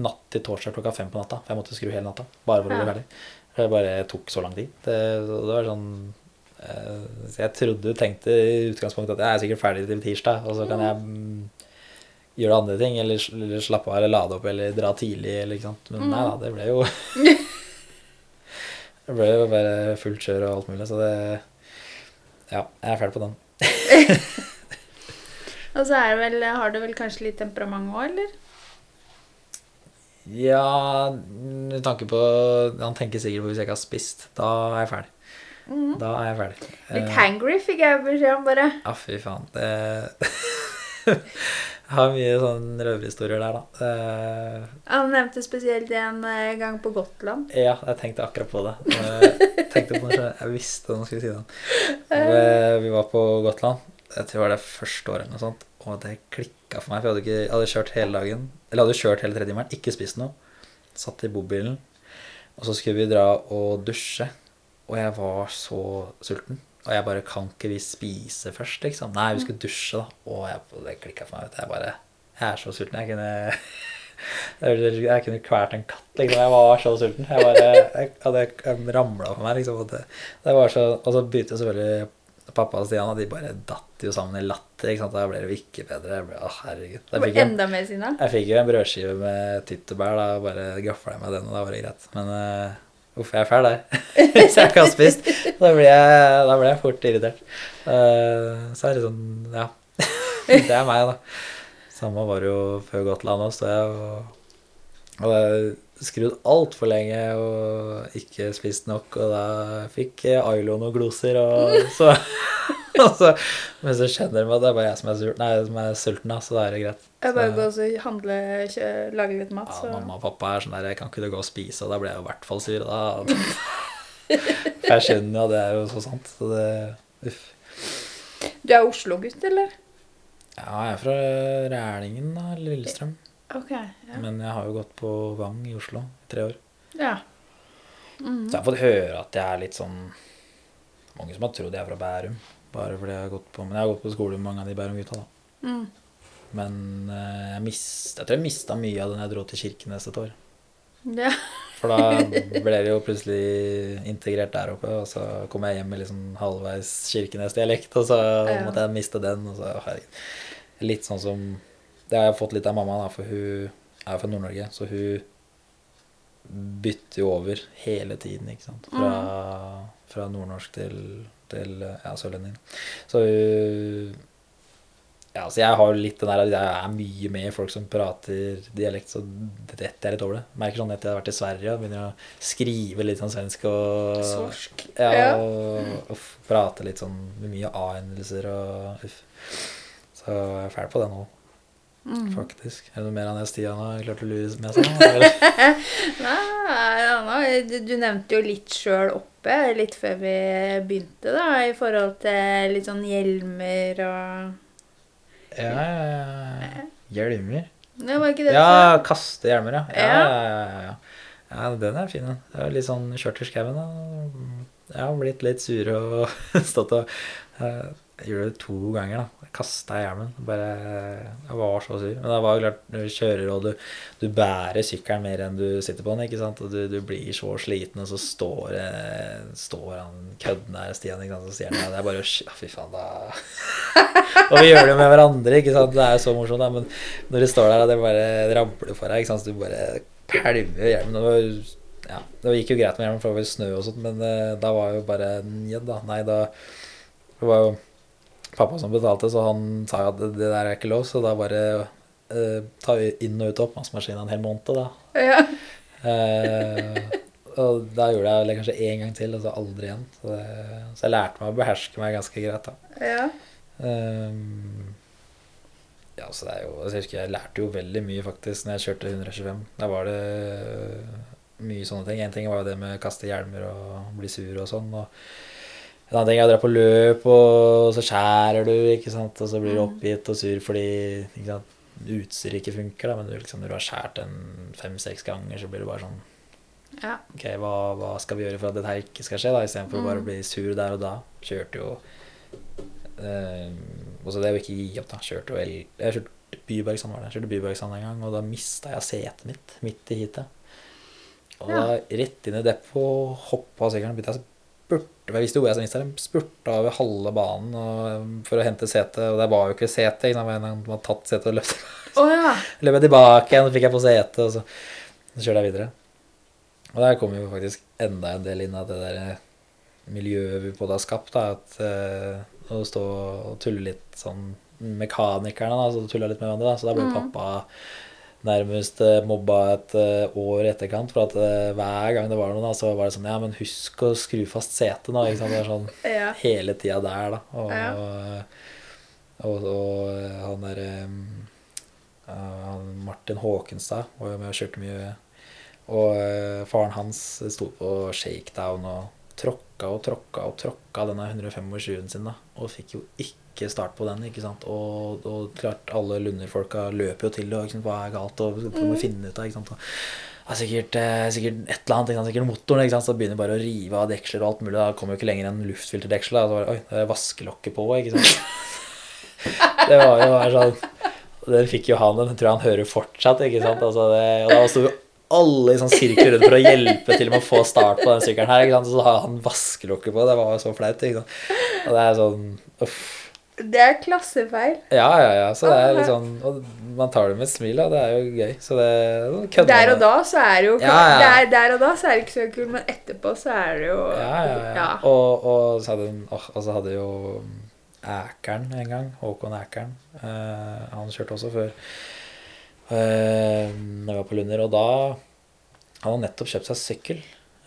natt til torsdag klokka fem på natta. For jeg måtte skru hele natta. Bare for å bli ferdig. For det bare tok så lang tid. Det, det var sånn eh, så Jeg trodde tenkte i utgangspunktet at jeg er sikkert ferdig til tirsdag, og så kan jeg mm, gjøre andre ting, eller, eller slappe av, eller lade opp, eller dra tidlig, eller ikke sant. Men nei da, det ble jo Det ble jo bare fullt kjør og alt mulig, så det Ja, jeg er ferdig på den. Og så er det vel, har du vel kanskje litt temperament òg, eller? Ja, med tanke på Han tenker sikkert på hvis jeg ikke har spist. Da er jeg ferdig. Mhm. Da er jeg ferdig. Litt Eh, hangry fikk jeg beskjed om, bare. Ja, fy faen. Det Jeg har mye sånn røverhistorier der, da. Uh, Han nevnte spesielt en eh, gang på Gotland. Ja, jeg tenkte akkurat på det. Jeg, tenkte på det, jeg visste nå skulle si det. Vi, vi var på Gotland. Jeg tror det var det første året eller noe sånt. Og det klikka for meg. For jeg hadde, ikke, jeg hadde kjørt hele dagen. Eller hadde kjørt hele tredje timen, ikke spist noe. Satt i bobilen. Og så skulle vi dra og dusje. Og jeg var så sulten. Og jeg bare Kan ikke vi spise først, liksom? Nei, vi skulle dusje, da. Og jeg, det klikka for meg. vet du. Jeg bare Jeg er så sulten. Jeg kunne jeg kunne kvalt en katt, liksom. Jeg var så sulten. Jeg bare Jeg hadde ramla for meg, liksom. Det, det var så, og så begynte selvfølgelig pappa og Stian, og de bare datt jo sammen i latter. ikke sant? Da ble det jo ikke bedre. Jeg ble, å, herregud. Jeg fikk jeg, enda mer sinna. jeg fikk jo en brødskive med tyttebær, da bare gafla jeg meg den, og da var det greit. Men uh, uff, jeg er fæl der. Hvis jeg ikke har spist, da blir jeg, da blir jeg fort irritert. Uh, så er det sånn, ja. det er meg, da. Samme var det jo før Gotland òg, står jeg og og jeg skrudd altfor lenge og ikke spist nok, og da fikk Ailo noen gloser, og så, og så Men så skjønner de at det er bare jeg som er, sur, nei, som er sulten, da, så da er det greit. Jeg bare går og handler, lager litt mat, ja, mamma og pappa er sånn der Kan ikke du gå og spise? Og da ble jeg i hvert fall sur. Da. Jeg skjønner jo, det er jo så sant. Så det Uff. Du er Oslo-gutt, eller? Ja, jeg er fra Rælingen, da. Lillestrøm. Ok, ja. Men jeg har jo gått på Vang i Oslo i tre år. ja. Mhm. Så jeg har fått høre at jeg er litt sånn Mange som har trodd jeg er fra Bærum. Bare fordi jeg har gått på Men jeg har gått på skole med mange av de Bærum-gutta, da. Mm. Men eh, jeg, mist, jeg tror jeg mista mye av det når jeg dro til Kirkenes et år. Ja. For da ble det jo plutselig integrert der oppe, og så kom jeg hjem med liksom halvveis Kirkenes-dialekt, og så Ja. måtte jeg miste den, og så herregud. Litt sånn som Det har jeg fått litt av mamma, da, for hun er fra Nord-Norge, så hun bytter jo over hele tiden, ikke sant. Fra, fra nordnorsk til, til ja, sørlending. Så hun ja, så jeg har jo litt den der at jeg er mye med folk som prater dialekt, så detter jeg litt over det. Merker sånn etter jeg har vært i Sverige og begynner å skrive litt sånn svensk og Sorsk. Ja, Ja. og og prate litt sånn med mye a-endelser og uff. Så jeg er fæl på det nå, Mm. faktisk. Er det noe mer enn det Stian har klart å lure med seg? Nei, Anna, du, nevnte jo litt sjøl oppe, litt før vi begynte, da, i forhold til litt sånn hjelmer og Ja, ja, ja. Hjelmer? Det var ikke det Ja, kaste hjelmer, ja. Ja, Ja. ja, ja, ja. ja den er fin, den. Det er litt sånn kjørt i skauen. har blitt litt sur og stått og Jeg gjorde det to ganger, da. Kasta hjelmen. Bare Jeg var så sur. Men det var jo klart, du kjører og du, du bærer sykkelen mer enn du sitter på den, ikke sant. Og du, du blir så sliten, og så står, eh, står han kødden der, Stian, ikke sant, så sier han det er bare å Fy faen, da Og vi gjør det med hverandre, ikke sant. Det er jo så morsomt, da. Men når du står der og det bare rabler for deg, ikke sant, så du bare pælmer hjelmen. Det, ja, det gikk jo greit med hjelmen, for det var snø og sånt, men eh, da var jo bare ja, da. Nei, da Det var jo pappa som betalte, så han sa at det, der er ikke lov, så da bare uh, ta inn og ut oppvaskmaskinen en hel måned, da. Ja. uh, og da gjorde jeg det kanskje én gang til, og så aldri igjen. Så, det, så jeg lærte meg å beherske meg ganske greit, da. ja. Um, ja, så det er jo altså Jeg husker jeg lærte jo veldig mye faktisk når jeg kjørte 125. Da var det mye sånne ting. En ting var jo det med å kaste hjelmer og bli sur og sånn. Og en annen ting er å dra på løp, og så skjærer du, ikke sant. Og så blir du Mm. oppgitt og sur fordi ikke sant, utstyret ikke funker. Da. Men du, liksom, når du har skåret en fem-seks ganger, så blir du bare sånn ja. Ok, hva, hva skal vi gjøre for at dette ikke skal skje, da? Istedenfor Mm. bare å bli sur der og da. Kjørte jo eh, Også det å ikke gi opp, da. Kjørte jo el Jeg kjørte Bybergsand var det. Jeg kjørte Bybergsand en gang, og da mista jeg setet mitt midt i heatet. Og Ja. da rett inn i depot, hoppa av sykkelen, begynte jeg Jeg visste dem. Spurta over halve banen og, for å hente sete, og det var jo ikke sete. Ikke sant? som hadde tatt sete og løpt. Oh, ja. løp jeg tilbake igjen, så fikk jeg på sete, og så, så kjørte jeg videre. Og der kom jo faktisk enda en del inn av det der eh, miljøet vi både har skapt, da, at eh, å stå og tulle litt sånn Mekanikerne, da, så tulla litt med hverandre, da, så da ble Mhm. pappa nærmest eh, mobba et eh, år i etterkant, for at eh, hver gang det var noe, da, så var det sånn Ja, men husk å skru fast setet nå, ikke sant. Det er sånn ja. hele tida der, da. Og, Ja. og, og han derre Martin Håkenstad var jo med og kjørte mye. Og faren hans sto på shakedown og tråkka og tråkka og tråkka denne 125-en sin, da. Og fikk jo ikke start på den, ikke sant. Og, og klart, alle lunderfolka løper jo til det, og hva er galt, og prøver må vi finne ut av, ikke sant. Og, det er sikkert, eh, sikkert et eller annet, sikkert motoren, ikke sant. Så begynner bare å rive av deksler og alt mulig. Da kommer jo ikke lenger enn luftfilterdeksel. Da. Så bare, Oi, det er vaskelokket på, ikke sant. Det var jo bare sånn Den fikk jo han, den tror jeg han hører fortsatt, ikke sant. Altså det, og da sto jo alle i sånn sirkel rundt for å hjelpe til med å få start på den sykkelen her. ikke sant? Så har han vaskelokket på. Det var jo så flaut. ikke sant? Og det er sånn uff. Det er klassefeil. Ja, ja, ja. Så det er litt sånn Og man tar det med et smil, da. Det er jo gøy. Så det kødder Der og da så er det jo Ja, ja. Der, der og da så er det ikke så kult, men etterpå så er det jo Ja, ja, ja. Ja. Og, og så hadde, og så hadde jo Ækeren en gang. Håkon Ækeren. uh, han kjørte også før. Uh, jeg var på Lunder, og da Han hadde nettopp kjøpt seg sykkel.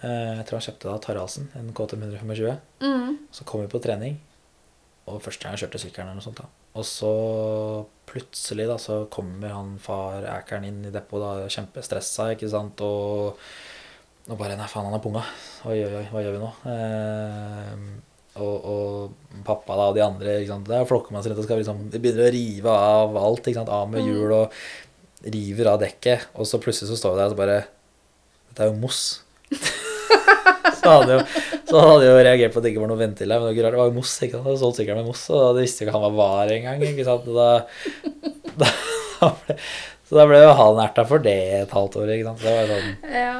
Eh, jeg tror han kjøpte da Taraldsen, en KTM 125. Mm. Så kom vi på trening, og første gang jeg kjørte sykkelen eller noe sånt da. Og så plutselig da, så kommer han far Ækeren inn i depotet, kjempestressa, ikke sant, og, og bare, nei faen, han er punga. Oi, oi, oi, hva gjør vi nå? Eh, og, og pappa da, og de andre, ikke sant, der flokker man seg rundt og skal liksom, de begynner å rive av alt, ikke sant, av med hjul og river av dekket, og så plutselig så står vi der og så bare, dette er jo moss. Så hadde, jo, så hadde jo reagert på at det ikke var noe ventil der. Men det var var jo Moss. ikke sant? Jeg solgt sykkelen med Moss, og det visste jo ikke han hva var engang. ikke sant? Da, da, da ble, så da ble jo han erta for det et halvt år. ikke sant? Så, det var sånn, Ja.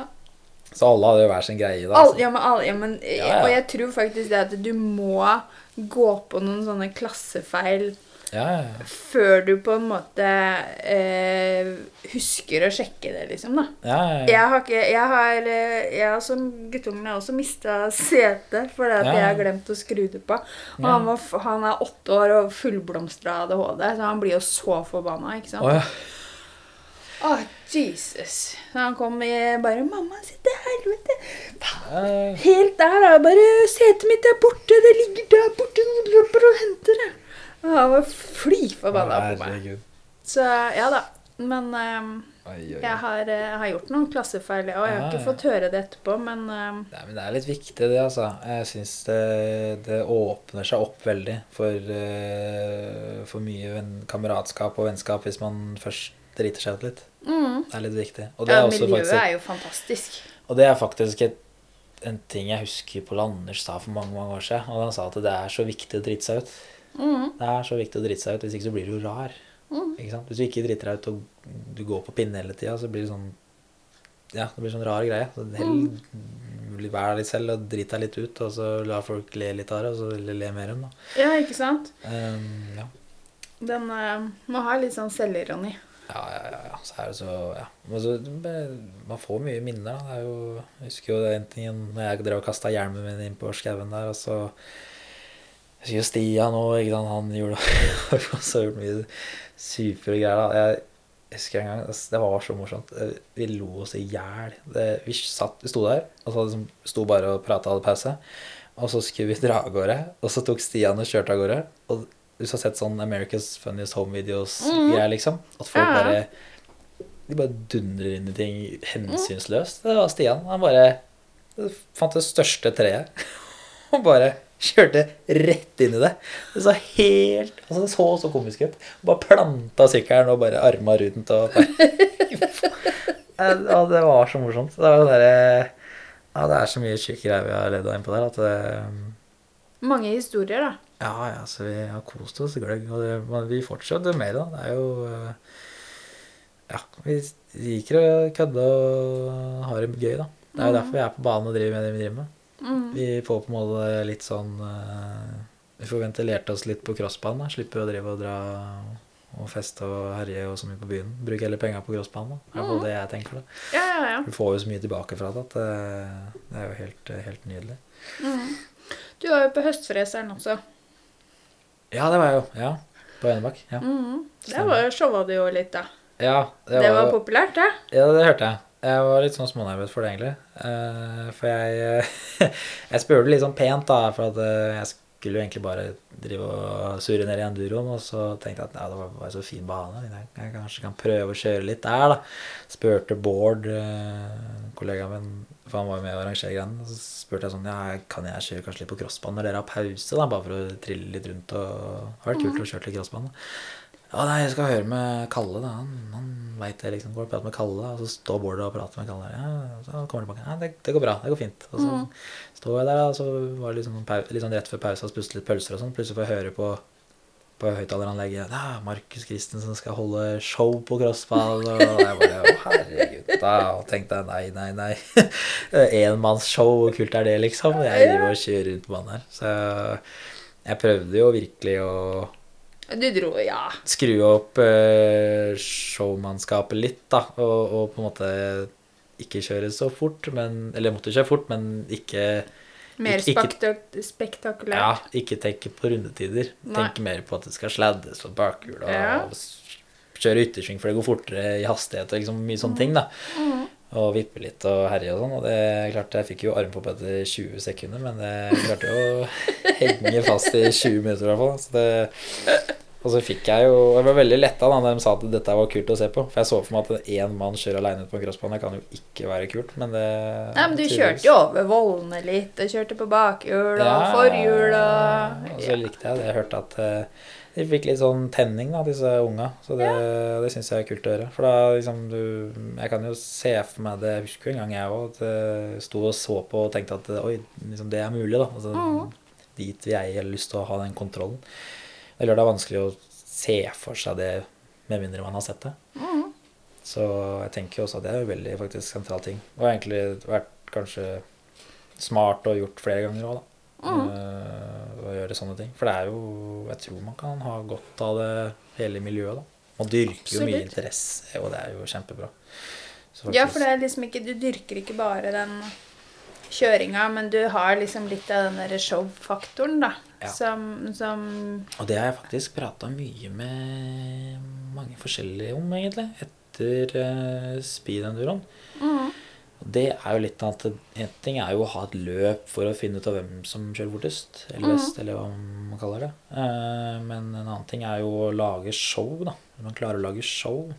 så alle hadde jo hver sin greie. da. All, altså. ja, men, all, ja, men ja. Og jeg tror faktisk det at du må gå på noen sånne klassefeil Ja, ja, før du på en måte eh, husker å sjekke det, liksom, da. ja. Jeg har ikke Jeg har, eh, jeg har som guttungen har også mista setet fordi at jeg har glemt å skru det på. Og han, var, han er åtte år og fullblomstra ADHD, så han blir jo så forbanna, ikke sant. Å, ja. Å, Jesus. Så han kom i bare 'Mamma, se til helvete!' Helt der, da. Bare 'Setet mitt er borte. Det ligger der borte. Noen løper og henter det.' Han var fly forbanna på meg. Så ja da. Men um, Oi, oi, oi. jeg har, eh, jeg har gjort noen klassefeil, og jeg har ah, ikke fått høre det etterpå, men um, Nei, men det er litt viktig, det, altså. Jeg syns det, det åpner seg opp veldig for, uh, for mye venn, kameratskap og vennskap hvis man først driter seg ut litt. mm. Det er litt viktig. Og det Ja, er, også miljøet faktisk, er jo fantastisk. og det er faktisk et, en ting jeg husker Pål Anders sa for mange mange år siden. Og han sa at det er så viktig å drite seg ut. Mm. Det er så viktig å drite seg ut, hvis ikke så blir du rar. Sant? Hvis du ikke driter deg ut og du går på pinne hele tida, så blir det sånn Ja, det blir sånn rar greie. Så hell, Vær deg selv og drit deg litt ut, og så la folk le litt av det, og så le, le mer enn da. Ja, ikke sant? Um, ja. Den uh, må ha litt sånn selvironi. Ja, ja, ja, ja. Så er det så Ja. Så, man får mye minner, da. Det er jo, jeg husker jo den tingen når jeg drev og kasta hjelmen min inn på skauen der, og så Jeg husker Stian òg. Han gjorde så mye supre greier, da. Jeg husker en gang Det var så morsomt. Vi lo oss i hjel. Vi satt, sto der, og så liksom, sto bare og prata og hadde pause. Og så skulle vi dra av gårde, og så tok Stian og kjørte av gårde. Og du har sett sånn America's Funniest Home Videos-greier, liksom. At folk Ja. bare De bare dundrer inn i ting hensynsløst. Det var Stian. Han bare fant det største treet og bare kjørte rett inn i det. Det så helt altså Det så så komisk ut. Bare planta sykkelen og bare arma rundt og bare Ja, det var så morsomt. Det var der, Ja, det er så mye syke greier vi har levd av innpå der at det Mange historier, da. ja, ja, så vi har kost oss gløgg, og det, men vi fortsetter med det. Det er jo eh, Ja, vi liker å kødde og ha det gøy, da. Det er jo derfor vi er på banen og driver med det vi driver med. Mm. Vi får på en måte litt sånn eh, Vi får ventilert oss litt på crossbanen. Slipper å drive og dra og feste og herje og så mye på byen. Bruke heller penger på crossbanen. Det er mm. det jeg tenker. da. Ja, ja, ja. Du får jo så mye tilbake fra det at det, det er jo helt, helt nydelig. Mm. Du var jo på høstfreseren også. Ja, det var jeg jo. Ja. På Enebakk. Ja. Mm. Det var, showa du jo litt, da. ja, Det, var jo- populært, det. Ja, det hørte jeg. Jeg var litt sånn smånervøs for det, egentlig. Eh, for jeg Jeg spurte litt sånn pent, da, for at eh, jeg skulle jo egentlig bare drive og surre ned i enduroen, og så tenkte jeg at ja, det var bare så fin bane. Jeg, kanskje kan prøve å kjøre litt der, da. Spurte Bård, eh, kollegaen min, For han var jo med å arrangere greiene. Så spurte jeg sånn Ja, kan jeg kjøre kanskje litt på crossbanen når dere har pause, da? Bare for å trille litt rundt og Det har vært kult å kjøre litt crossbane. Ja, nei, jeg skal høre med Kalle, da. Han, han veit det, liksom. Går og prater med Kalle, da. Og så står Bård og prater med Kalle. Ja, så kommer tilbake. Ja, det, det går bra. Det går fint. Og så står jeg der, og så var det liksom, pau- litt sånn rett før pausa, spiste litt pølser og sånn. Plutselig får jeg høre på på høyttaleranlegget Ja, Markus Christensen skal holde show på crossball. Og jeg bare Å, herregud. Da og tenkte jeg nei, nei, nei. Enmannsshow, hvor kult er det, liksom? Jeg driver og kjører rundt på banen her. Så jeg prøvde jo virkelig å Du dro, ja. skru opp eh, showmannskapet litt, da. Og, og på en måte ikke kjøre så fort, men Eller måtte kjøre fort, men ikke Mer Ikke- ikke- spektakulært. ja, ikke tenke på rundetider. Nei. Tenke mer på at det skal sladdes på bakhjul og Ja. og kjøre yttersving for det går fortere i hastighet og liksom mye sånne ting. da. Mm. Og vippe litt og herje og sånn. Og det klarte jeg fikk jo armpupp etter 20 sekunder, men det klarte jo å henge fast i 20 minutter i hvert fall. Så det, og så fikk jeg jo Jeg var veldig letta da de sa at dette var kult å se på. For jeg så for meg at én mann kjører aleine på en crossbane kan jo ikke være kult, men det Nei, men du kjørte jo over vollene litt, og kjørte på bakhjul og forhjul og Og så likte jeg det. Jeg hørte at eh, de fikk litt sånn tenning, da, disse unga. Så det, det syns jeg er kult å høre. For da liksom du Jeg kan jo se for meg det Jeg husker jo en gang jeg òg sto og så på og tenkte at oi, liksom det er mulig, da. Altså, mm. Dit vil jeg har lyst til å ha den kontrollen. Eller det er vanskelig å se for seg det med mindre man har sett det. Mm. Så jeg tenker jo også at det er jo veldig faktisk sentral ting. Og egentlig vært kanskje smart og gjort flere ganger òg, da. Mm. Uh, å gjøre sånne ting. For det er jo Jeg tror man kan ha godt av det hele miljøet, da. Man dyrker jo mye interesse, og det er jo kjempebra. Så Ja, for det er liksom ikke Du dyrker ikke bare den kjøringa, men du har liksom litt av den derre show-faktoren, da. Ja. Som, som Og det har jeg faktisk prata mye med mange forskjellige om, egentlig, etter uh, speed-enduroen. mm, Og Det er jo litt at En ting er jo å ha et løp for å finne ut av hvem som kjører fortest, eller best, eller hva man kaller det. Uh, men en annen ting er jo å lage show, da. Når man klarer å lage show,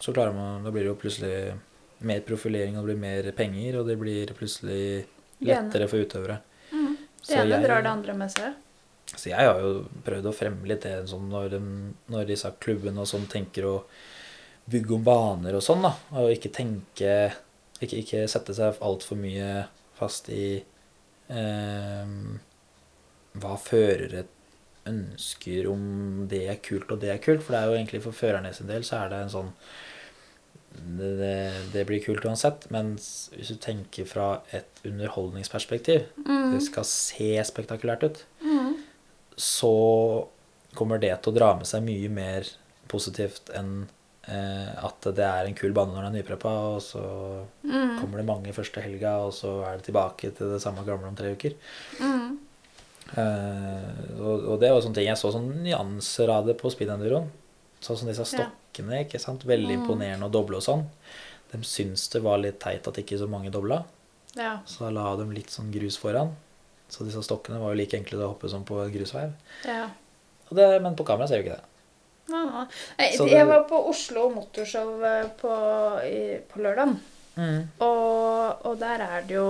så klarer man Da blir det jo plutselig mer profilering, og det blir mer penger, og det blir plutselig lettere for utøvere. mm. Det ene drar det andre med seg. Så jeg har jo prøvd å fremme litt det sånn når, de- når disse klubbene og sånn tenker å bygge om baner og sånn, da. Og ikke tenke Ikke, ikke sette seg altfor mye fast i eh, hva førere ønsker om det er kult og det er kult. For det er jo egentlig for førerne sin del så er det en sånn det, det, det blir kult uansett. Men hvis du tenker fra et underholdningsperspektiv, Mm. det skal se spektakulært ut. Så kommer det til å dra med seg mye mer positivt enn eh, at det er en kul bane når den er nypreppa, og så Mm. kommer det mange første helga, og så er det tilbake til det samme gamle om tre uker. Mm. Eh, og, og det var sånne ting Jeg så sånn nyanser av det på speedenduroen. Sånn som disse stokkene. ikke sant? Veldig Mm. imponerende å doble og sånn. De syns det var litt teit at ikke så mange dobla, Ja. så da la de litt sånn grus foran. Så disse stokkene var jo like enkle å hoppe som på grusveiv. ja. Det, men på kamera ser vi ikke det. Ja, ja. Nei, Jeg var på Oslo Motorshow på, på lørdag. Og, og der er det jo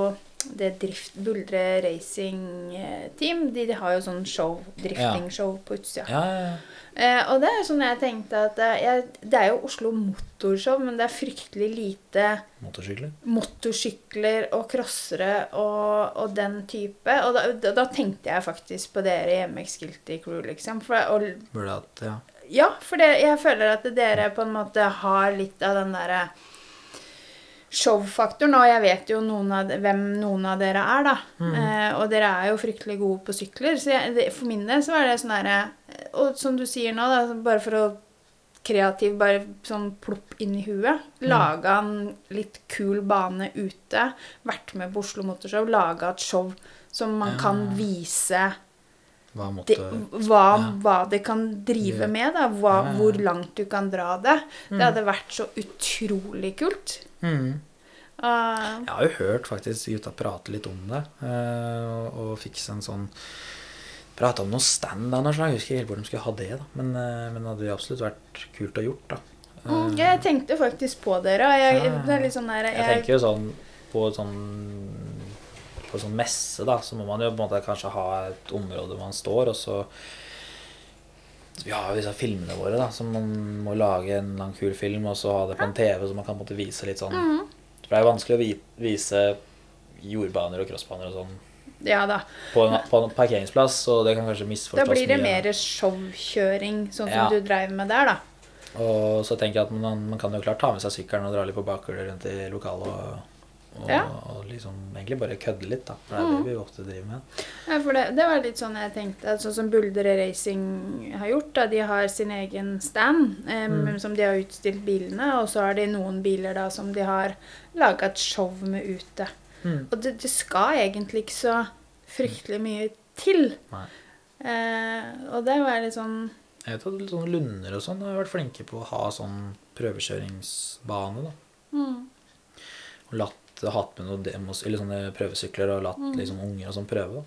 det drift, Buldre Racing eh, Team. De, de har jo sånn show, drifting-show på utsida. Ja, ja, ja. Eh, og det er sånn jeg tenkte at eh, jeg, Det er jo Oslo Motorshow, men det er fryktelig lite Motorsykler. motorsykler og crossere og, og den type. Og da, da, da tenkte jeg faktisk på dere i MX Guilty Crew, liksom. For, og, Burde hatt Ja. ja, for det, jeg føler at dere på en måte har litt av den derre show-faktoren. Og jeg vet jo noen av, hvem noen av dere er, da. Eh, og dere er jo fryktelig gode på sykler. Så jeg, det, for min del så var det sånn herre Og som du sier nå, da, bare for å kreativ bare sånn plopp inn i huet. Laga en litt kul bane ute. Vært med på Oslo Motorshow. Laga et show som man Ja. kan vise Hva måtte det, hva, Ja. hva det kan drive med. da, hva, Ja. Hvor langt du kan dra det. Mm. Det hadde vært så utrolig kult. Mm. Uh, Jeg har jo hørt faktisk gutta prate litt om det, eh, og, fikse en sånn Prate om noe stand av noe slag. Jeg husker ikke helt hvor de skulle ha det, da. Men, eh, men det hadde jo absolutt vært kult å gjort, da. mm, jeg tenkte faktisk på dere. og Jeg, Ja. det er litt sånn der, jeg tenker jo sånn på sånn på en sånn messe, da, så må man jo på en måte kanskje ha et område hvor man står, og så Vi har jo disse filmene våre, da, så man må lage en lang kul film, og så ha det på en TV, så man kan på en måte vise litt sånn For det er jo vanskelig å vise jordbaner og crossbaner og sånn Ja da. på en, på en parkeringsplass, og det kan kanskje misforstås mye. Da blir det mye. mer showkjøring, sånn som Ja. du dreiv med der, da. Og så tenker jeg at man, man kan jo klart ta med seg sykkelen og dra litt på bakhjulet rundt i lokalet og, og, Ja. og liksom egentlig bare kødde litt, da. For det er det vi ofte driver med. Ja, for det, det var litt sånn jeg tenkte, sånn som Buldre Racing har gjort. da, De har sin egen stand em, som de har utstilt bilene, og så har de noen biler da som de har laga et show med ute. Mm. Og det, det skal egentlig ikke så fryktelig mye til. Eh, og det var litt sånn Jeg vet at litt sånn Lunder og sånn har vært flinke på å ha sånn prøvekjøringsbane, da. mm, Og latt, hatt med noen demos, eller sånne prøvesykler og latt liksom unger og sånn prøve, da.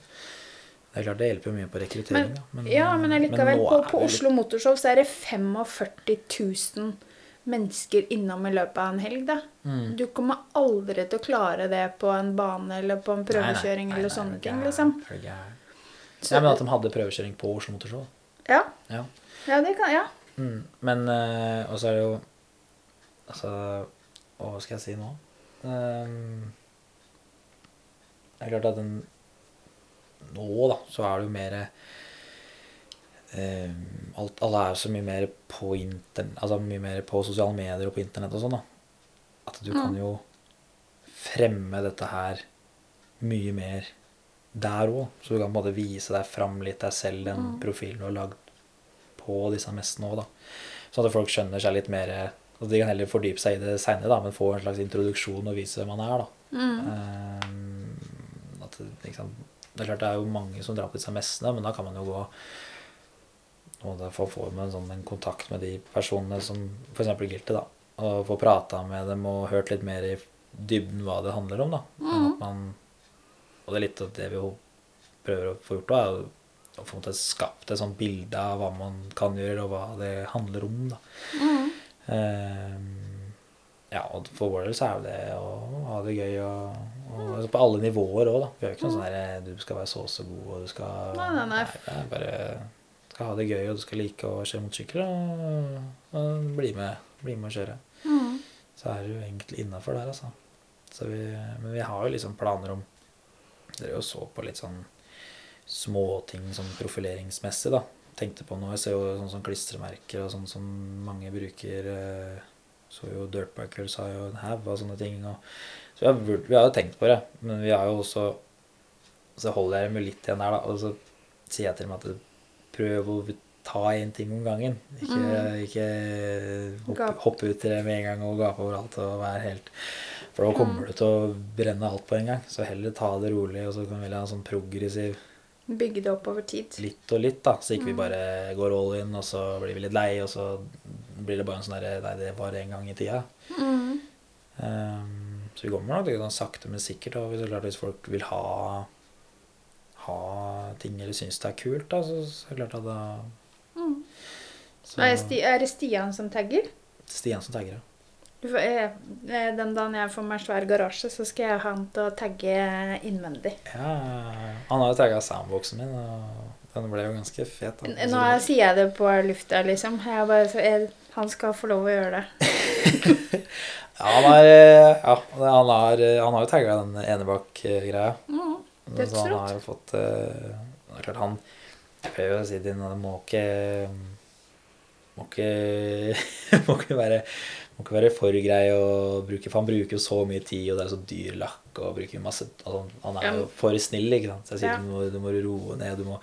Det er klart det hjelper jo mye på rekruttering, Men- da. Men, Ja, men allikevel, på, på det Oslo Motorshow så er det 45 000 mennesker innom i løpet av en helg, da. Mm. Du kommer aldri til å klare det på en bane eller på en Nei, nei, prøvekjøring nei, eller nei, sånne ting, liksom. Så- Nei, men at de hadde prøvekjøring på Oslo Motorshow. Ja, Ja. ja det kan Ja. Mm. Men eh, Og så er det jo Altså Hva skal jeg si nå? Ehm, det er klart at den Nå, da, så er det jo mer ehm, alt, Alle er så mye mer på intern, Altså mye mer på sosiale medier og på internett og sånn, da. At du kan jo fremme dette her mye mer der òg. Så du kan på en måte vise deg fram litt deg selv, den profilen du har lagd på disse messene òg. Sånn at folk skjønner seg litt mer og De kan heller fordype seg i det seinere, men få en slags introduksjon og vise hvem man er, da. Ehm, at, det- Det er klart det er jo mange som drar på disse messene, men da kan man jo gå og derfor få, man en, sånn, en kontakt med de personene som f.eks. Guilty, da. Og få prata med dem og hørt litt mer i dybden hva det handler om, da. Mm. man, og det er litt av det vi prøver å få gjort, da, er å få skapt et sånt bilde av hva man kan gjøre, og hva det handler om, da. Ehm, ja, og for Warriors er jo det å ha det gøy og, og altså på alle nivåer òg, da. Vi har jo ikke noe sånn der du skal være så og så god, og du skal Nei, nei, nei. er bare skal ha det gøy, og du skal like å kjøre motorsykkel, og, og bli, med, bli med og kjøre. Så er det jo egentlig innafor der, altså. Så vi, men vi har jo liksom planer om Dere jo så på litt sånn småting sånn profileringsmessig, da. Tenkte på nå. Jeg ser jo sånn som klistremerker og sånn som mange bruker. eh, Så jo Dirtbikers har jo en haug av sånne ting. Og, så vi har, vi har jo tenkt på det, men vi har jo også Så holder jeg meg litt igjen der, da. Og så sier jeg til dem at prøv å ta én ting om gangen. Ikke, ikke hoppe, hoppe ut til det med en gang og gape overalt og være helt For da kommer du til å brenne alt på en gang. Så heller ta det rolig, og så kan vi ha en sånn progressiv Bygge det opp over tid. litt og litt, da. Så ikke vi bare går all in, og så blir vi litt lei, og så blir det bare en sånn derre Nei, det var en gang i tida. Um, så vi kommer nok å sakte, men sikkert. Og hvis, klart, hvis folk vil ha ha ting eller syns det er kult, da, så, så er det klart at da så, Er, er det Stian som tagger? Stian som tagger, ja. Får, eh, eh, den dagen jeg får meg svær garasje, så skal jeg ha han til å tagge innvendig. ja. Han har jo tagga soundboxen min, og den ble jo ganske fet. da. Nå Nå sier jeg det på lufta, liksom. Jeg bare, så jeg, han skal få lov å gjøre det. Ja, han, er, eh, ja, han, har, han har jo tagga den enebakk-greia. Mm. Så han har jo fått Det er klart, han Jeg prøver å si det inn, må ikke Må ikke Må ikke være må ikke være for grei å bruke For han bruker jo så mye tid, og det er så dyr lakk og bruker masse altså, Han er jo for snill, ikke sant. Så jeg sier Ja. du, må, du må roe ned. Du må,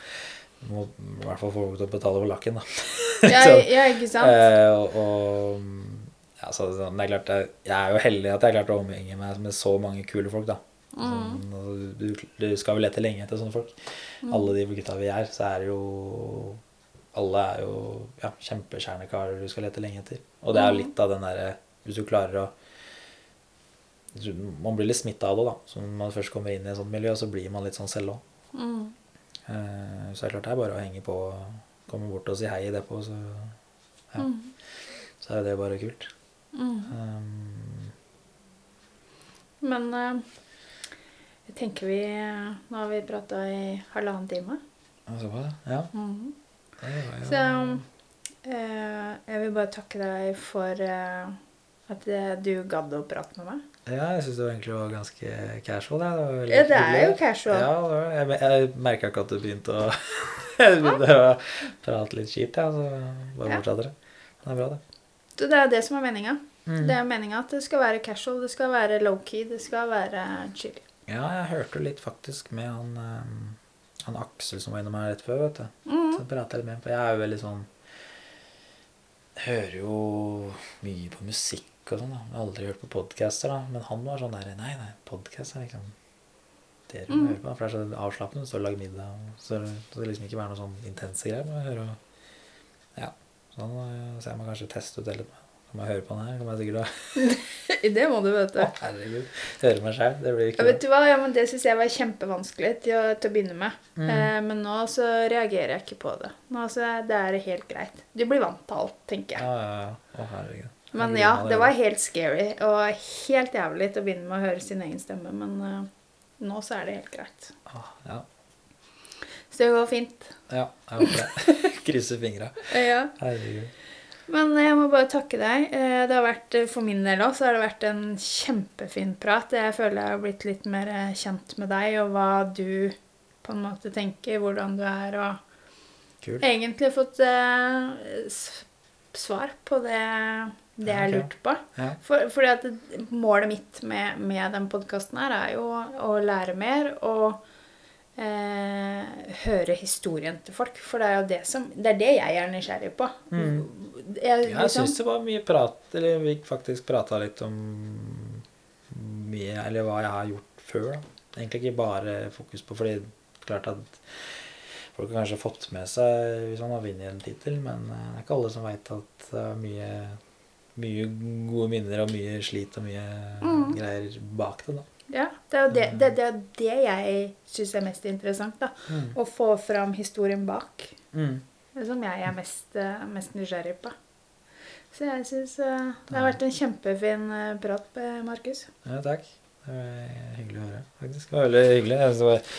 du må i hvert fall få folk til å betale for lakken, da. Ja, Så, ja, ikke sant? Eh, og, og ja, så, så, det er klart jeg, er jo heldig at jeg har klart å omgjenge meg med så mange kule folk, da. Sånn, og du, du skal vel lete lenge etter sånne folk. Alle de gutta vi er, så er det jo Alle er jo ja, kjempekjernekarer du skal lete lenge etter. Og det er jo litt av den derre Hvis du klarer å Man blir litt smitta av det, da. Så når man først kommer inn i et sånt miljø, så blir man litt sånn selv òg. Mm. Eh, så er det klart det er bare å henge på, komme bort og si hei i depot, så ja. Så er jo det bare kult. Mm. Um, Men eh, jeg tenker vi Nå har vi prata i halvannen time. Såpass, ja. Mm. Det var jo Så eh, jeg vil bare takke deg for eh, at eh, du gadd å prate med meg. Ja, jeg syns det var egentlig var ganske casual. Det, var Ja, det er jo casual. Ja, var, jeg jeg merka ikke at du begynte å begynte å prate litt kjipt, ja, så bare Ja. fortsatte det. Det er bra, det. Så det er det som er meninga. Mm. Det er meninga at det skal være casual, det skal være low-key, det skal være chill. Ja, jeg hørte litt faktisk med han, eh, han Aksel som var innom her rett før, vet du. Mm. Så prata jeg litt med ham, for jeg er jo veldig sånn Hører jo mye på musikk og sånn. Jeg har aldri hørt på podcaster, da. Men han var sånn der Nei, nei, podkast er liksom det du må Mm. høre på. For det er så avslappende. Du står og lager middag, og så så det liksom ikke være noe sånn intense greier. Jeg hører jo Ja. Sånn, så jeg må kanskje teste ut det litt. Kan jeg høre på den her? kommer jeg sikkert da Det må du, vet du. Å, herregud. Høre meg sjæl. Det blir Ja, ikke vet du hva? Ja, men Det syns jeg var kjempevanskelig til å, til å begynne med. Mm. Eh, men nå så reagerer jeg ikke på det. Nå så Det er helt greit. Du blir vant til alt, tenker jeg. Ja, ja, ja. Å, herregud. Men ja, det var helt scary og helt jævlig til å begynne med å høre sin egen stemme. Men eh, nå så er det helt greit. Ah, ja. Så det går fint. ja, jeg håper det. Krysser fingra. Ja. Herregud. Men jeg må bare takke deg. Eh, Det har vært, eh, For min del så har det vært en kjempefin prat. Jeg føler jeg har blitt litt mer eh, kjent med deg, og hva du på en måte tenker, hvordan du er, og Kul. egentlig fått eh, svar på det, det jeg okay. lurte på. Ja. For, fordi at målet mitt med, med den podkasten her er jo å lære mer og eh, høre historien til folk. For det er jo det som Det er det jeg er nysgjerrig på. Mm. Jeg, liksom, jeg syns det var mye prat Eller vi faktisk prata litt om mye Eller hva jeg har gjort før. da. Egentlig ikke bare fokus på Fordi klart at folk har kanskje fått med seg hvis man har vunnet en tittel, men eh, det er ikke alle som veit at det er mye, mye gode minner og mye slit og mye Mm. greier bak det. da. Ja, det er jo det, det, det, er det jeg syns er mest interessant. da. Mm. Å få fram historien bak. Mm. Det som jeg er mest, eh, mest nysgjerrig på. Så jeg syns det har vært en kjempefin eh, prat, eh, Markus. Ja, takk. Det var hyggelig å høre, faktisk. Det var veldig hyggelig. Jeg synes det var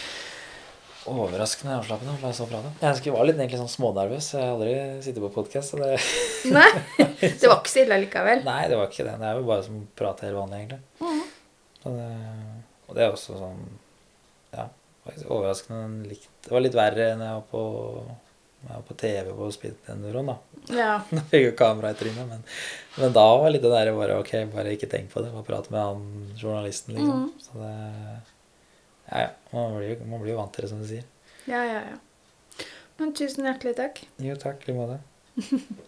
overraskende avslappende å la så prate. Jeg var litt egentlig sånn smånervøs. Jeg har aldri sittet på podkast. Det... Nei, det var ikke så ille likevel. Nei, det var ikke det. Det er jo bare som å prate helt vanlig, egentlig. Så det... Og det er også sånn Ja, faktisk overraskende likt. Det var litt verre enn jeg var på, jeg var på TV på Speedenduroen, da. Ja. Da fikk jeg kamera i trynet, men, men da var litt det der bare Ok, bare ikke tenk på det. Bare prate med han journalisten, liksom. Mm. Så det Ja, ja. Man blir, jo- man blir jo vant til det, som du sier. ja, ja, ja. Men tusen hjertelig takk. Jo, takk i like måte.